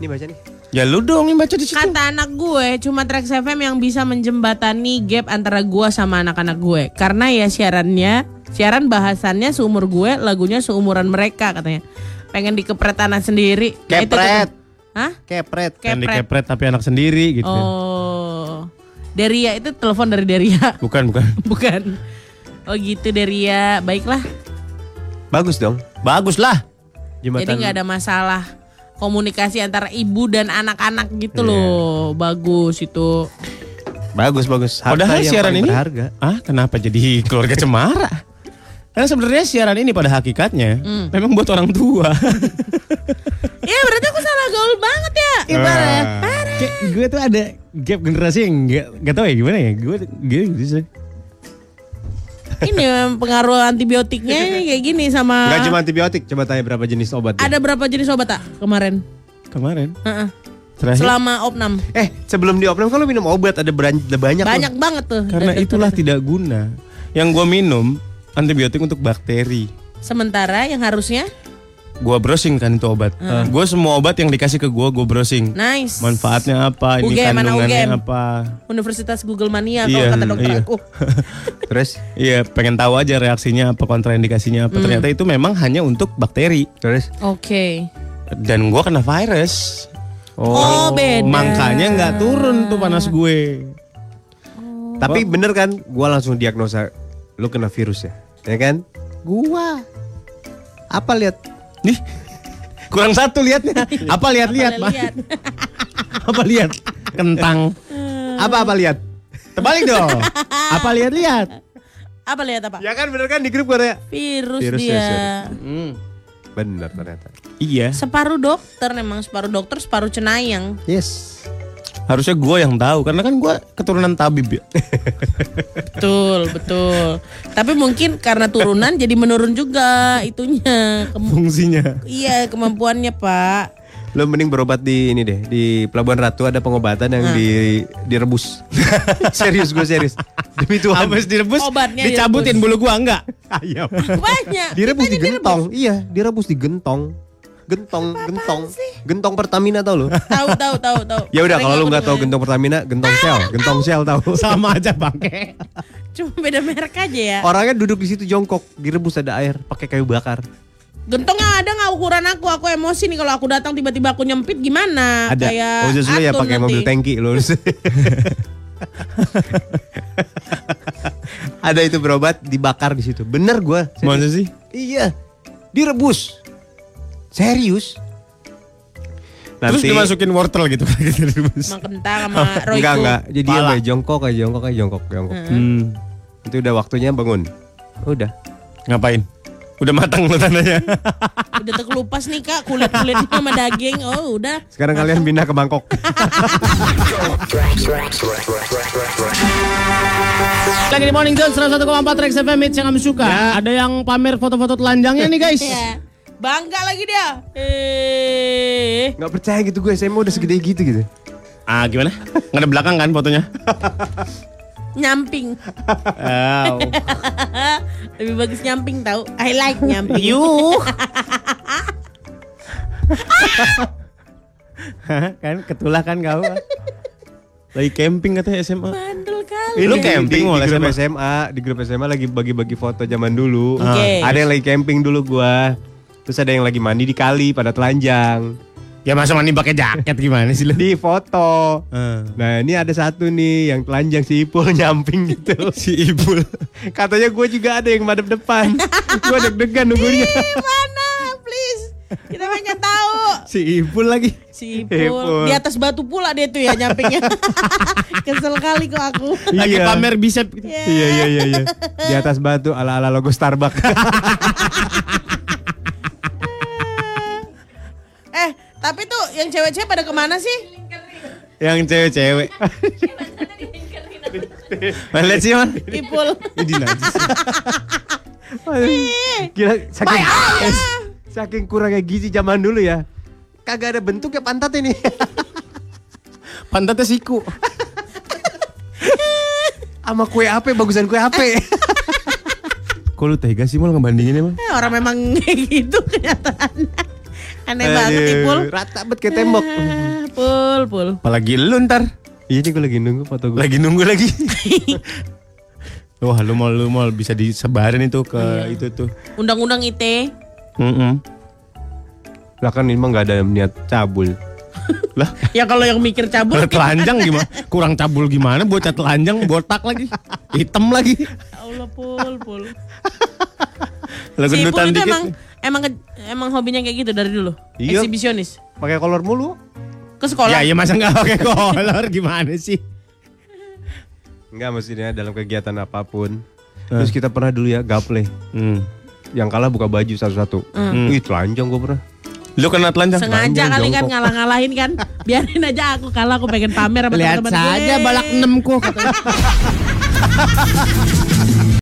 Ini baca nih. Ya lu dong yang baca di situ. Kata anak gue, cuma Trax FM yang bisa menjembatani gap antara gue sama anak-anak gue. Karena ya siarannya, siaran bahasannya seumur gue, lagunya seumuran mereka katanya. Pengen dikepret anak sendiri. Ya itu Kepret. Hah? Kepret. Kepret. dikepret tapi anak sendiri gitu. Oh. Deria itu telepon dari Deria. Bukan, bukan. Bukan. Oh gitu Deria. Baiklah. Bagus dong. Bagus lah. Jadi nggak ada masalah komunikasi antara ibu dan anak-anak gitu Iya. loh. Bagus itu. Bagus bagus. Harta Padahal yang siaran ini berharga. Ah, kenapa jadi keluarga cemara? Karena sebenarnya siaran ini pada hakikatnya Hmm. memang buat orang tua. Ya berarti aku salah gaul banget ya. Gimana? Kayak gue tuh ada gap generasi yang gak, gak tau ya gimana ya. Gue gue gitu sih. Ini pengaruh antibiotiknya kayak gini sama. Gak cuma antibiotik. Coba tanya berapa jenis obat. Ada berapa jenis obat tak kemarin? Kemarin Heeh. terakhir. Selama opnam. Eh sebelum diopnam kalau minum obat ada beran- ada banyak. loh. Banyak banget tuh. Karena Dari itulah dokter. tidak guna. Yang gue minum antibiotik untuk bakteri. Sementara yang harusnya Gue browsing kan itu obat. Gue semua obat yang dikasih ke gue, gue browsing. nice. Manfaatnya apa, ini UGM, kandungannya UGM? apa. Universitas Google Mania kalau Iya, kata dokter iya. aku. Terus Iya, pengen tahu aja reaksinya apa, kontraindikasinya apa. Ternyata itu memang hanya untuk bakteri. terus. Oke. Dan gue kena virus. Oh, beda. Makanya nggak turun tuh panas gue. Tapi bener kan, gua langsung diagnosa lu kena virus ya, ya kan? Gua apa lihat? Nih, kurang satu liatnya. Apa lihat-lihat, Pak? lihat. Apa lihat? Kentang. Apa apa lihat? Terbalik dong. Apa lihat-lihat? Apa lihat apa? Ya kan bener kan di grup gua ada. Virus, Virus dia. ya. Hmm. Bener ternyata. Iya. Separuh dokter memang separuh dokter separuh cenayang. Yes. Harusnya gue yang tahu karena kan gue keturunan tabib ya. Betul, betul. Tapi mungkin karena turunan jadi menurun juga itunya. Kem- Fungsinya. iya, kemampuannya, Pak. Lo mending berobat di ini deh di Pelabuhan Ratu ada pengobatan yang di direbus. serius gue serius. Demi Tuhan. Habis direbus, Obatnya dicabutin bulu gua enggak? Ayam. Banyak. Direbus di gentong. Iya, direbus di gentong. Gentong, gentong. Gentong Pertamina tau lo? Tahu, tahu, tahu, tahu. Ya udah kalau lu nggak tahu gentong Pertamina, gentong Shell, gentong Shell tahu. Sama aja bangke. Cuma beda merek aja ya. Orangnya duduk di situ jongkok, direbus ada air, pakai kayu bakar. Gentongnya ada nggak ukuran aku? Aku emosi nih kalau aku datang tiba-tiba aku nyempit gimana? Ada. Kayak Khusus lu ya pakai mobil tangki lu. ada itu berobat dibakar di situ. Bener gua. Masa sih? Iya. Direbus. Serius. Terus dimasukin wortel gitu. Mang kentang sama Royco. Enggak enggak. Jadi dia Pala. kayak jongkok kayak jongkok kayak jongkok jongkok. Hmm. Itu udah waktunya bangun. Udah. Ngapain? Udah matang lo tandanya. Udah terkelupas nih kak kulit-kulitnya sama daging. Oh udah. Sekarang kalian pindah ke Bangkok. Lagi di Morning Zone 101,4 Rex FM Hits yang kami suka. Ada yang pamer foto-foto telanjangnya nih guys. Ya. Bangga lagi dia. Eh. Nggak percaya gitu gue SMA udah segede gitu gitu. Ah gimana? Nggak ada belakang kan fotonya? Nyamping. Oh. Lebih bagus nyamping tahu. I like nyamping. Yuh. kan ketulah kan kau. Lagi camping katanya SMA. Bandel kali. Lu Di- camping di, mau di grup SMA? SMA, di grup SMA lagi bagi-bagi foto zaman dulu. Oke. Ada yang lagi camping dulu gua. Terus ada yang lagi mandi di kali pada telanjang. Ya masa mandi pakai jaket gimana sih lu? Di foto. Eh. Nah ini ada satu nih yang telanjang si Ipul nyamping gitu. si Ibul. Katanya gue juga ada yang madep depan. gue deg-degan nunggunya. Mana? Please. Kita pengen tahu. Si Ibul lagi. Si Ipul. Ipul. Di atas batu pula dia tuh ya nyampingnya. Kesel kali kok aku. Lagi Iya. pamer bicep. Iya iya iya iya. Di atas batu ala-ala logo Starbucks. tapi tuh yang cewek-cewek pada ke mana sih? Yang cewek-cewek. Lihat sih man? Ipul. Ini najis. Gila saking saking kurangnya gizi zaman dulu ya. Kagak ada bentuknya pantat ini. Pantatnya siku. Sama kue ape bagusan kue ape. Kok lu tega sih mal ngebandingin emang? Eh, orang memang kayak gitu kenyataannya. Aneh banget Ipul. Rata banget kayak tembok. Ah, Pul, pul. Apalagi lu ntar. Iya nih gue lagi nunggu foto gue. Lagi nunggu lagi. Wah lu mau lu mau bisa disebarin itu ke itu tuh. Undang-undang ITE. Mm-mm. Lah kan ini mah nggak ada niat cabul. Lah, Ya kalau yang mikir cabut kalau telanjang gimana? Kurang cabul gimana? Bocah telanjang botak lagi. Hitam lagi. Ya Allah pul pul. Lah Si itu dikit. emang emang ke- emang hobinya kayak gitu dari dulu. Iya. Eksibisionis. Pakai kolor mulu. Ke sekolah. Ya, ya masa nggak pakai kolor gimana sih? Enggak maksudnya dalam kegiatan apa pun. Terus kita pernah dulu ya gaple. Hmm. Yang kalah buka baju satu-satu. Wih telanjang gue pernah. Lu kena telanjang? Sengaja Telanjang, kali kan ngalah-ngalahin kan. Biarin aja aku kalah aku pengen pamer sama Lihat teman-teman gue. saja balak enam ku katanya.